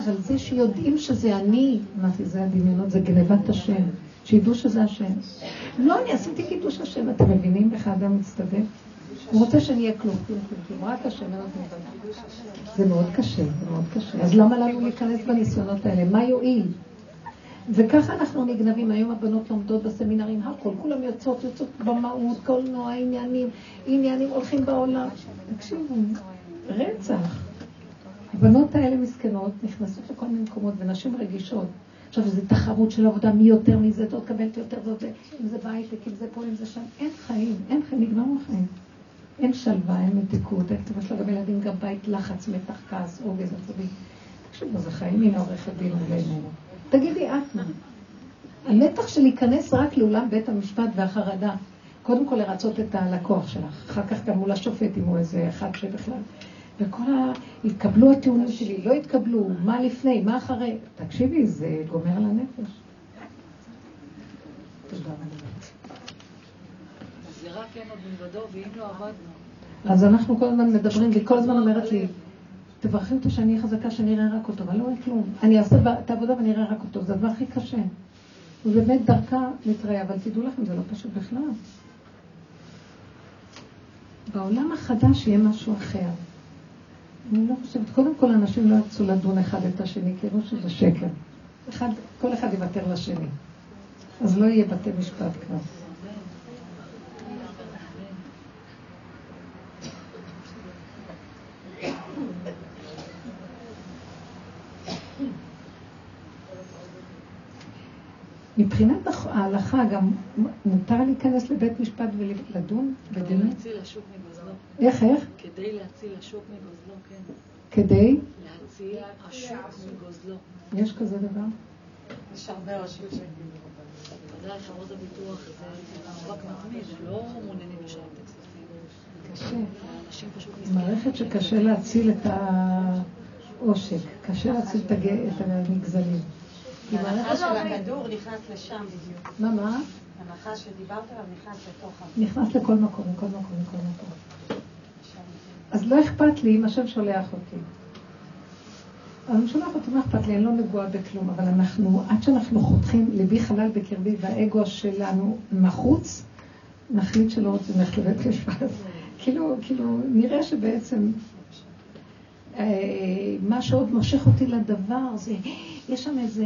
Speaker 1: אבל זה שיודעים שזה אני, זה, זה הדמיונות, זה גנבת השם. שידעו שזה השם. לא, אני עשיתי קידוש השם, אתם מבינים איך האדם מצטווה? הוא רוצה שאני כלום, כלום, כלום, כלום, רק השם, אין עוד זה מאוד קשה, זה מאוד קשה. אז למה לנו להיכנס בניסיונות האלה? מה יועיל? וככה אנחנו נגנבים. היום הבנות לומדות בסמינרים, הכל, כולם יוצאות, יוצאות במהות, קולנוע, עניינים, עניינים הולכים בעולם. תקשיבו, רצח. הבנות האלה מסכנות, נכנסות לכל מיני מקומות, ונשים רגישות. עכשיו, זו תחרות של עבודה, מי יותר מזה, זאת קבלת יותר, זאת, אם זה בהייטק, אם זה פה, אם זה שם. אין חיים, אין חיים, נגמרו החיים. אין שלווה, אין מתיקות, אין כתובה שלו גם ילדים, גם בית, לחץ, מתח, כעס, רוגז, עצבי. תקשיבו, זה חיים, הנה עורכת דין עלינו. תגידי את מה. המתח של להיכנס רק לאולם בית המשפט והחרדה, קודם כל לרצות את הלקוח שלך, אחר כך גם מול השופט, אם הוא איזה אחד שבכלל. וכל ה... התקבלו הטיעונים שלי, לא התקבלו, מה לפני, מה אחרי. תקשיבי, זה גומר על הנפש. תודה רבה.
Speaker 3: לא.
Speaker 1: אז אנחנו כל הזמן מדברים, והיא כל הזמן אומרת לי, תברכי אותו שאני אהיה חזקה, שאני אראה רק אותו, אבל לא רואה כלום. אני אעשה את העבודה ואני אראה רק אותו, זה הדבר הכי קשה. ובאמת דרכה נתראה, אבל תדעו לכם, זה לא פשוט בכלל. בעולם החדש יהיה משהו אחר. אני לא חושבת, קודם כל אנשים לא ירצו לדון אחד את השני, כי יראו שזה שקר. אחד, כל אחד יוותר לשני. אז לא יהיה בתי משפט כבר. מבחינת ההלכה גם מותר להיכנס לבית משפט ולדון בדיון?
Speaker 3: להציל השוק מגוזלו.
Speaker 1: איך, איך?
Speaker 3: כדי להציל השוק מגוזלו, כן.
Speaker 1: כדי?
Speaker 3: להציל השוק מגוזלו.
Speaker 1: יש כזה דבר?
Speaker 4: יש הרבה ראשים שיגידו.
Speaker 3: אתה יודע, חברות הביטוח זה מאבק מתמיד, הם לא מעוניינים לשלם את הכספים.
Speaker 1: קשה.
Speaker 3: אנשים פשוט
Speaker 1: מערכת שקשה להציל את העושק, קשה להציל את הג- את הנגזלים. מערכת...
Speaker 4: של הכדור נכנס לשם בדיוק.
Speaker 1: מה, מה?
Speaker 4: ההנחה שדיברת עליו נכנס לתוך.
Speaker 1: נכנס לכל מקום, לכל מקום, לכל מקום. אז לא אכפת לי אם השם שולח אותי. אבל הוא שולח אותי, מה אכפת לי? אני לא נגועה בכלום, אבל אנחנו, עד שאנחנו חותכים, ליבי חלל בקרבי והאגו שלנו מחוץ, נחליט שלא רוצים ללכת לבית משפט. כאילו, כאילו, נראה שבעצם אה, מה שעוד מושך אותי לדבר זה, יש שם איזה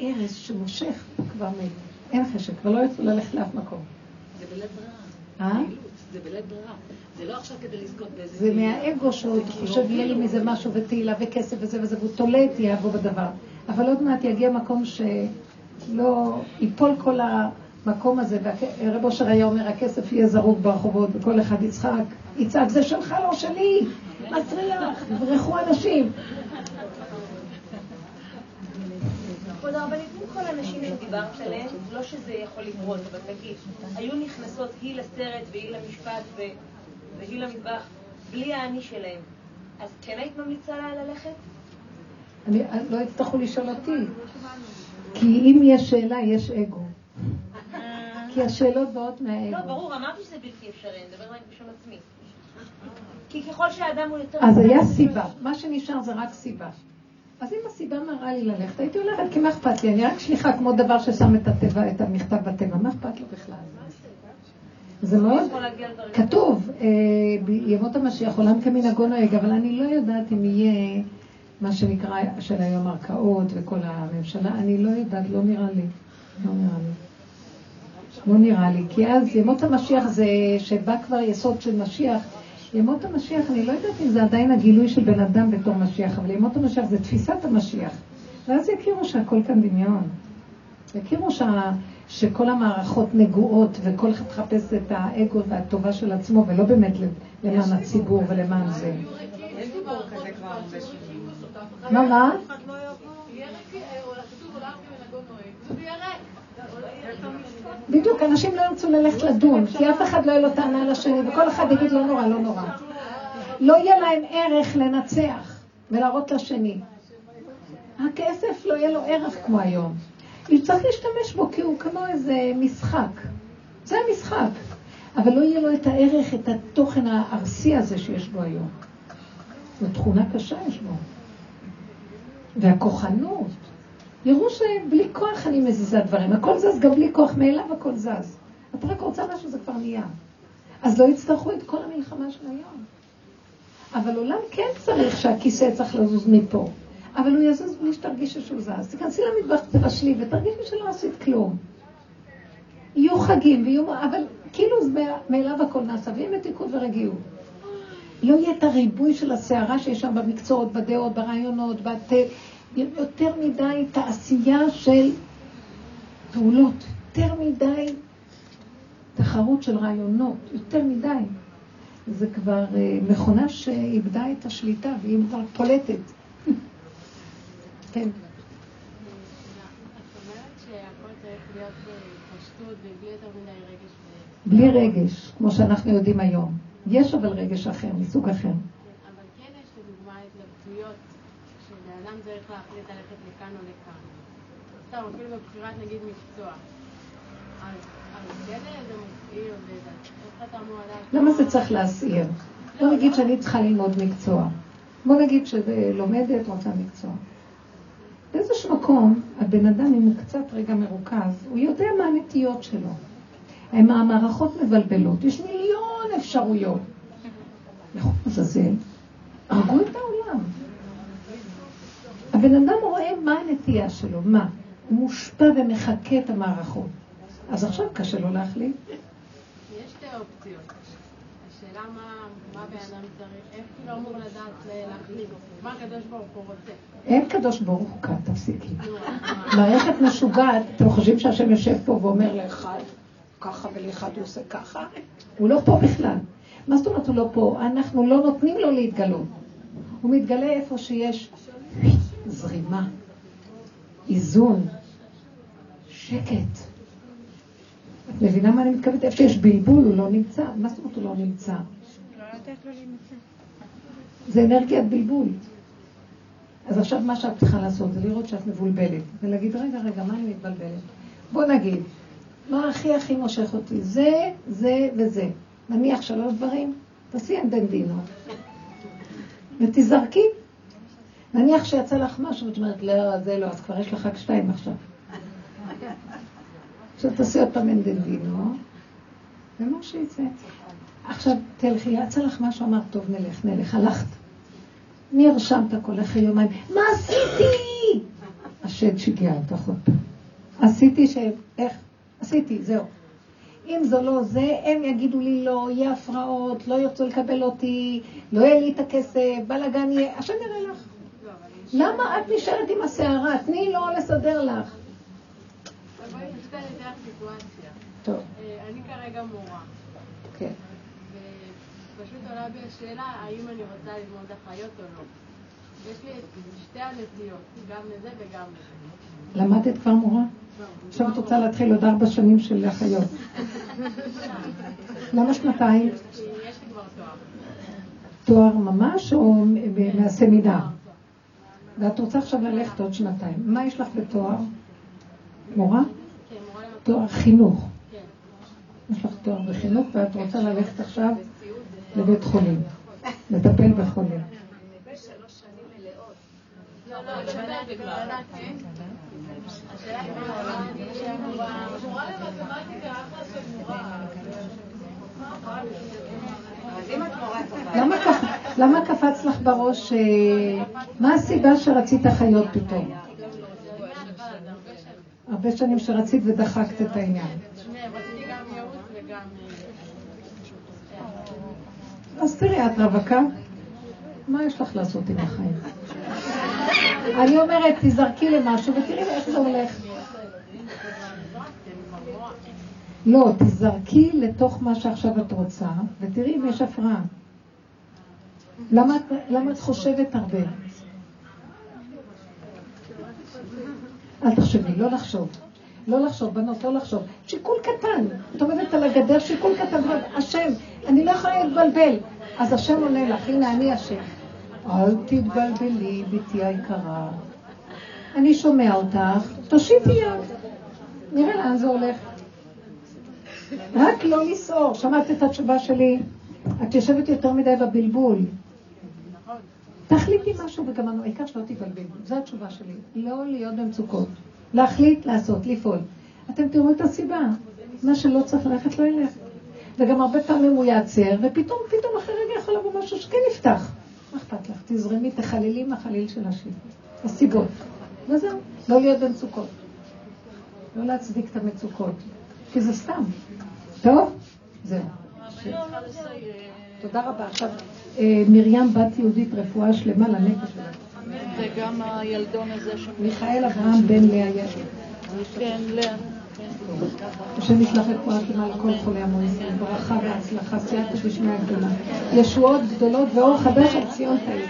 Speaker 1: ארז שמושך כבר מ... אין חשק, כבר לא ירצו ללכת לאף מקום.
Speaker 3: זה בלית ברירה.
Speaker 1: אה?
Speaker 3: זה בלית ברירה. זה לא עכשיו כדי לזכות באיזה...
Speaker 1: זה מהאגו שעוד חושב יהיה לי מזה משהו ותהילה וכסף וזה וזה, והוא תולה את יהבו בדבר. אבל עוד מעט יגיע מקום שלא ייפול כל המקום הזה, ורב אושר היה אומר, הכסף יהיה זרוק ברחובות, וכל אחד יצחק, יצעק, זה שלך, לא שלי, מסריח, יברחו אנשים.
Speaker 5: כבוד הרבנית, אם כל הנשים שדיברת עליהן, לא שזה יכול לקרות, אבל תגיד, היו נכנסות היא לסרט והיא למשפט והיא למטבח, בלי האני שלהן, אז כן היית ממליצה לה ללכת?
Speaker 1: אני, לא יצטרכו לשאול אותי, כי אם יש שאלה, יש אגו. כי השאלות באות
Speaker 5: לא,
Speaker 1: מהאגו.
Speaker 5: ברור, אמרתי שזה בלתי אפשרי, אני מדבר רק בשם עצמי. כי ככל שהאדם הוא יותר...
Speaker 1: אז היה סיבה, מה שנשאר זה רק סיבה. אז אם הסיבה מראה לי ללכת, הייתי הולכת, כי מה אכפת לי? אני רק שליחה כמו דבר ששם את הטבע, את המכתב בטבע, מה אכפת לו בכלל? זה מאוד. כתוב, אה, בימות המשיח, עולם כמנהגו נוהג, אבל אני לא יודעת אם יהיה מה שנקרא של היום ערכאות וכל הממשלה, אני לא יודעת, לא נראה לי. לא נראה לי. לא נראה לי, כי אז ימות המשיח זה שבא כבר יסוד של משיח. ימות המשיח, אני לא יודעת אם זה עדיין הגילוי של בן אדם בתור משיח, אבל ימות המשיח זה תפיסת המשיח. ואז יכירו שהכל כאן דמיון. יכירו שה, שכל המערכות נגועות וכל אחד מחפש את האגו והטובה של עצמו ולא באמת למען הציבור ולמען זה. מה, מה?
Speaker 2: יהיה ריק, או כתוב עולם כמנהגו נוהג, זה יהיה ריק.
Speaker 1: בדיוק, אנשים לא ירצו ללכת לדון, כי אף אחד לא יהיה לו טענה לשני, וכל אחד יגיד לא נורא, לא נורא. לא יהיה להם ערך לנצח ולהראות לשני. הכסף לא יהיה לו ערך כמו היום. צריך להשתמש בו כי הוא כמו איזה משחק. זה המשחק. אבל לא יהיה לו את הערך, את התוכן הארסי הזה שיש בו היום. זו תכונה קשה יש בו. והכוחנות. יראו שבלי כוח אני מזיזה דברים. הכל זז גם בלי כוח, מאליו הכל זז. את רק רוצה משהו, זה כבר נהיה. אז לא יצטרכו את כל המלחמה של היום. אבל עולם כן צריך שהכיסא צריך לזוז מפה. אבל הוא יזוז בלי שתרגישי שהוא זז. תיכנסי למטבח, תבשלי, ותרגישי שלא עשית כלום. יהיו חגים, ויהיו... אבל כאילו מאליו הכל נעשה, ויהיה מתיקות ורגיעות. לא יהיה את הריבוי של הסערה שיש שם במקצועות, בדעות, ברעיונות, בת... יותר מדי תעשייה של פעולות, יותר מדי תחרות של רעיונות, יותר מדי. זה כבר אה, מכונה שאיבדה את השליטה והיא כבר פולטת. כן. בלי רגש, כמו שאנחנו יודעים היום. יש אבל רגש אחר, מסוג אחר.
Speaker 6: אבל כן יש לדוגמה התלבטויות, אדם צריך להחליט ללכת לכאן או לכאן. סתם, אפילו בבחירת נגיד מקצוע.
Speaker 1: למה זה צריך להסעיר? בוא נגיד שאני צריכה ללמוד מקצוע. בוא נגיד שזה לומדת, רוצה מקצוע. באיזשהו מקום, הבן אדם, אם הוא קצת רגע מרוכז, הוא יודע מה הנטיות שלו. המערכות מבלבלות, יש מיליון אפשרויות. נכון, עזאזל, הרגו את העולם. הבן אדם רואה מה הנטייה שלו, מה? הוא מושפע ומחקה את המערכות. אז עכשיו קשה לו להחליט.
Speaker 6: יש שתי אופציות. השאלה מה, מה בן אדם צריך, איך כאילו אמור לדעת להחליט, מה הקדוש ברוך הוא רוצה.
Speaker 1: אין קדוש ברוך הוא כאן, תפסיקי. מערכת משוגעת, אתם חושבים שהשם יושב פה ואומר לאחד ככה ולאחד הוא עושה ככה? הוא לא פה בכלל. מה זאת אומרת הוא לא פה? אנחנו לא נותנים לו להתגלות. הוא מתגלה איפה שיש זרימה, איזון, שקט. את מבינה מה אני מתכוונת? איפה שיש בלבול הוא לא נמצא. מה זאת אומרת הוא לא נמצא? זה אנרגיית בלבול. אז עכשיו מה שאת צריכה לעשות זה לראות שאת מבולבלת, ולהגיד, רגע, רגע, מה אני מתבלבלת? בוא נגיד, מה הכי הכי מושך אותי? זה, זה וזה. נניח שלוש דברים, תעשי אנדנדינו. ותזרקי. נניח שיצא לך משהו, ואת אומרת, לא, זה לא, אז כבר יש לך רק שתיים עכשיו. עכשיו תעשי עוד פעם אנדנדינו, ומה שיצא. עכשיו תלכי, יצא לך משהו, אמרת, טוב, נלך, נלך, הלכת. מי הרשמת כל אחרי יומיים? מה עשיתי? השד שיגע אותך עוד פעם. עשיתי ש... איך? עשיתי, זהו. אם זו לא זה, הם יגידו לי לא, יהיה הפרעות, לא ירצו לקבל אותי, לא יהיה לי את הכסף, בלאגן יהיה, השם יראה לך. למה את נשארת עם הסערה? תני לו לסדר לך. טוב.
Speaker 6: אה, אני כרגע מורה.
Speaker 1: כן.
Speaker 6: ופשוט עולה בי השאלה האם אני רוצה ללמוד אחיות או לא. יש לי שתי הנטיות, גם לזה וגם לזה.
Speaker 1: למדת כבר מורה? עכשיו את רוצה להתחיל עוד ארבע שנים של אחיות. למה שנתיים?
Speaker 6: יש לי כבר תואר.
Speaker 1: תואר ממש או מהסמינר? ואת רוצה עכשיו ללכת עוד שנתיים. מה יש לך בתואר? מורה?
Speaker 6: כן, מורה
Speaker 1: תואר חינוך.
Speaker 6: כן.
Speaker 1: יש לך תואר בחינוך ואת רוצה ללכת עכשיו לבית חולים, לטפל בחולים.
Speaker 6: לא, לא. מורה למתמטיקה, אחלה של מורה.
Speaker 1: למה קפ- למה קפץ לך בראש, אה, מה הסיבה שרצית חיות פתאום? הרבה שנים שרצית ודחקת את העניין. אז תראי, את רווקה? מה יש לך לעשות עם החיים? אני אומרת, תזרקי למשהו ותראי איך זה הולך. לא, תזרקי לתוך מה שעכשיו את רוצה, ותראי אם יש הפרעה. למה, למה את חושבת הרבה? אל תחשבי, לא לחשוב. לא לחשוב, בנות, לא לחשוב. שיקול קטן. את עומדת על הגדר, שיקול קטן. השם, אני לא יכולה להתבלבל. אז השם עונה לך, הנה אני השם. אל תתבלבלי, בתי היקרה. אני שומע אותך, תושיטי יד. נראה לאן זה הולך. רק לא לסעור. שמעת את התשובה שלי? את יושבת יותר מדי בבלבול. תחליטי משהו וגמרנו, העיקר שלא תתבלבלו. זו התשובה שלי. לא להיות במצוקות. להחליט, לעשות, לפעול. אתם תראו את הסיבה. מה שלא צריך ללכת לא ילך. וגם הרבה פעמים הוא יעצר, ופתאום, פתאום אחרי רגע יכול לבוא משהו שכן יפתח. מה אכפת לך? תזרמי, תחללי מהחליל של השם. הסיבות. וזהו, לא להיות במצוקות. לא להצדיק את המצוקות, כי זה סתם. טוב? זהו. תודה רבה. עכשיו, אה, מרים בת יהודית, רפואה שלמה לנפש שלה.
Speaker 3: וגם הילדון הזה ש...
Speaker 1: מיכאל אברהם בן לאה ישב.
Speaker 3: כן, לאה.
Speaker 1: השם ישלח את כל התאמה לכל חולי עמו ישראל, ברכה והצלחה, סייעתא דשמיא גדולה. ישועות גדולות ואור חדש על ציון תאיר.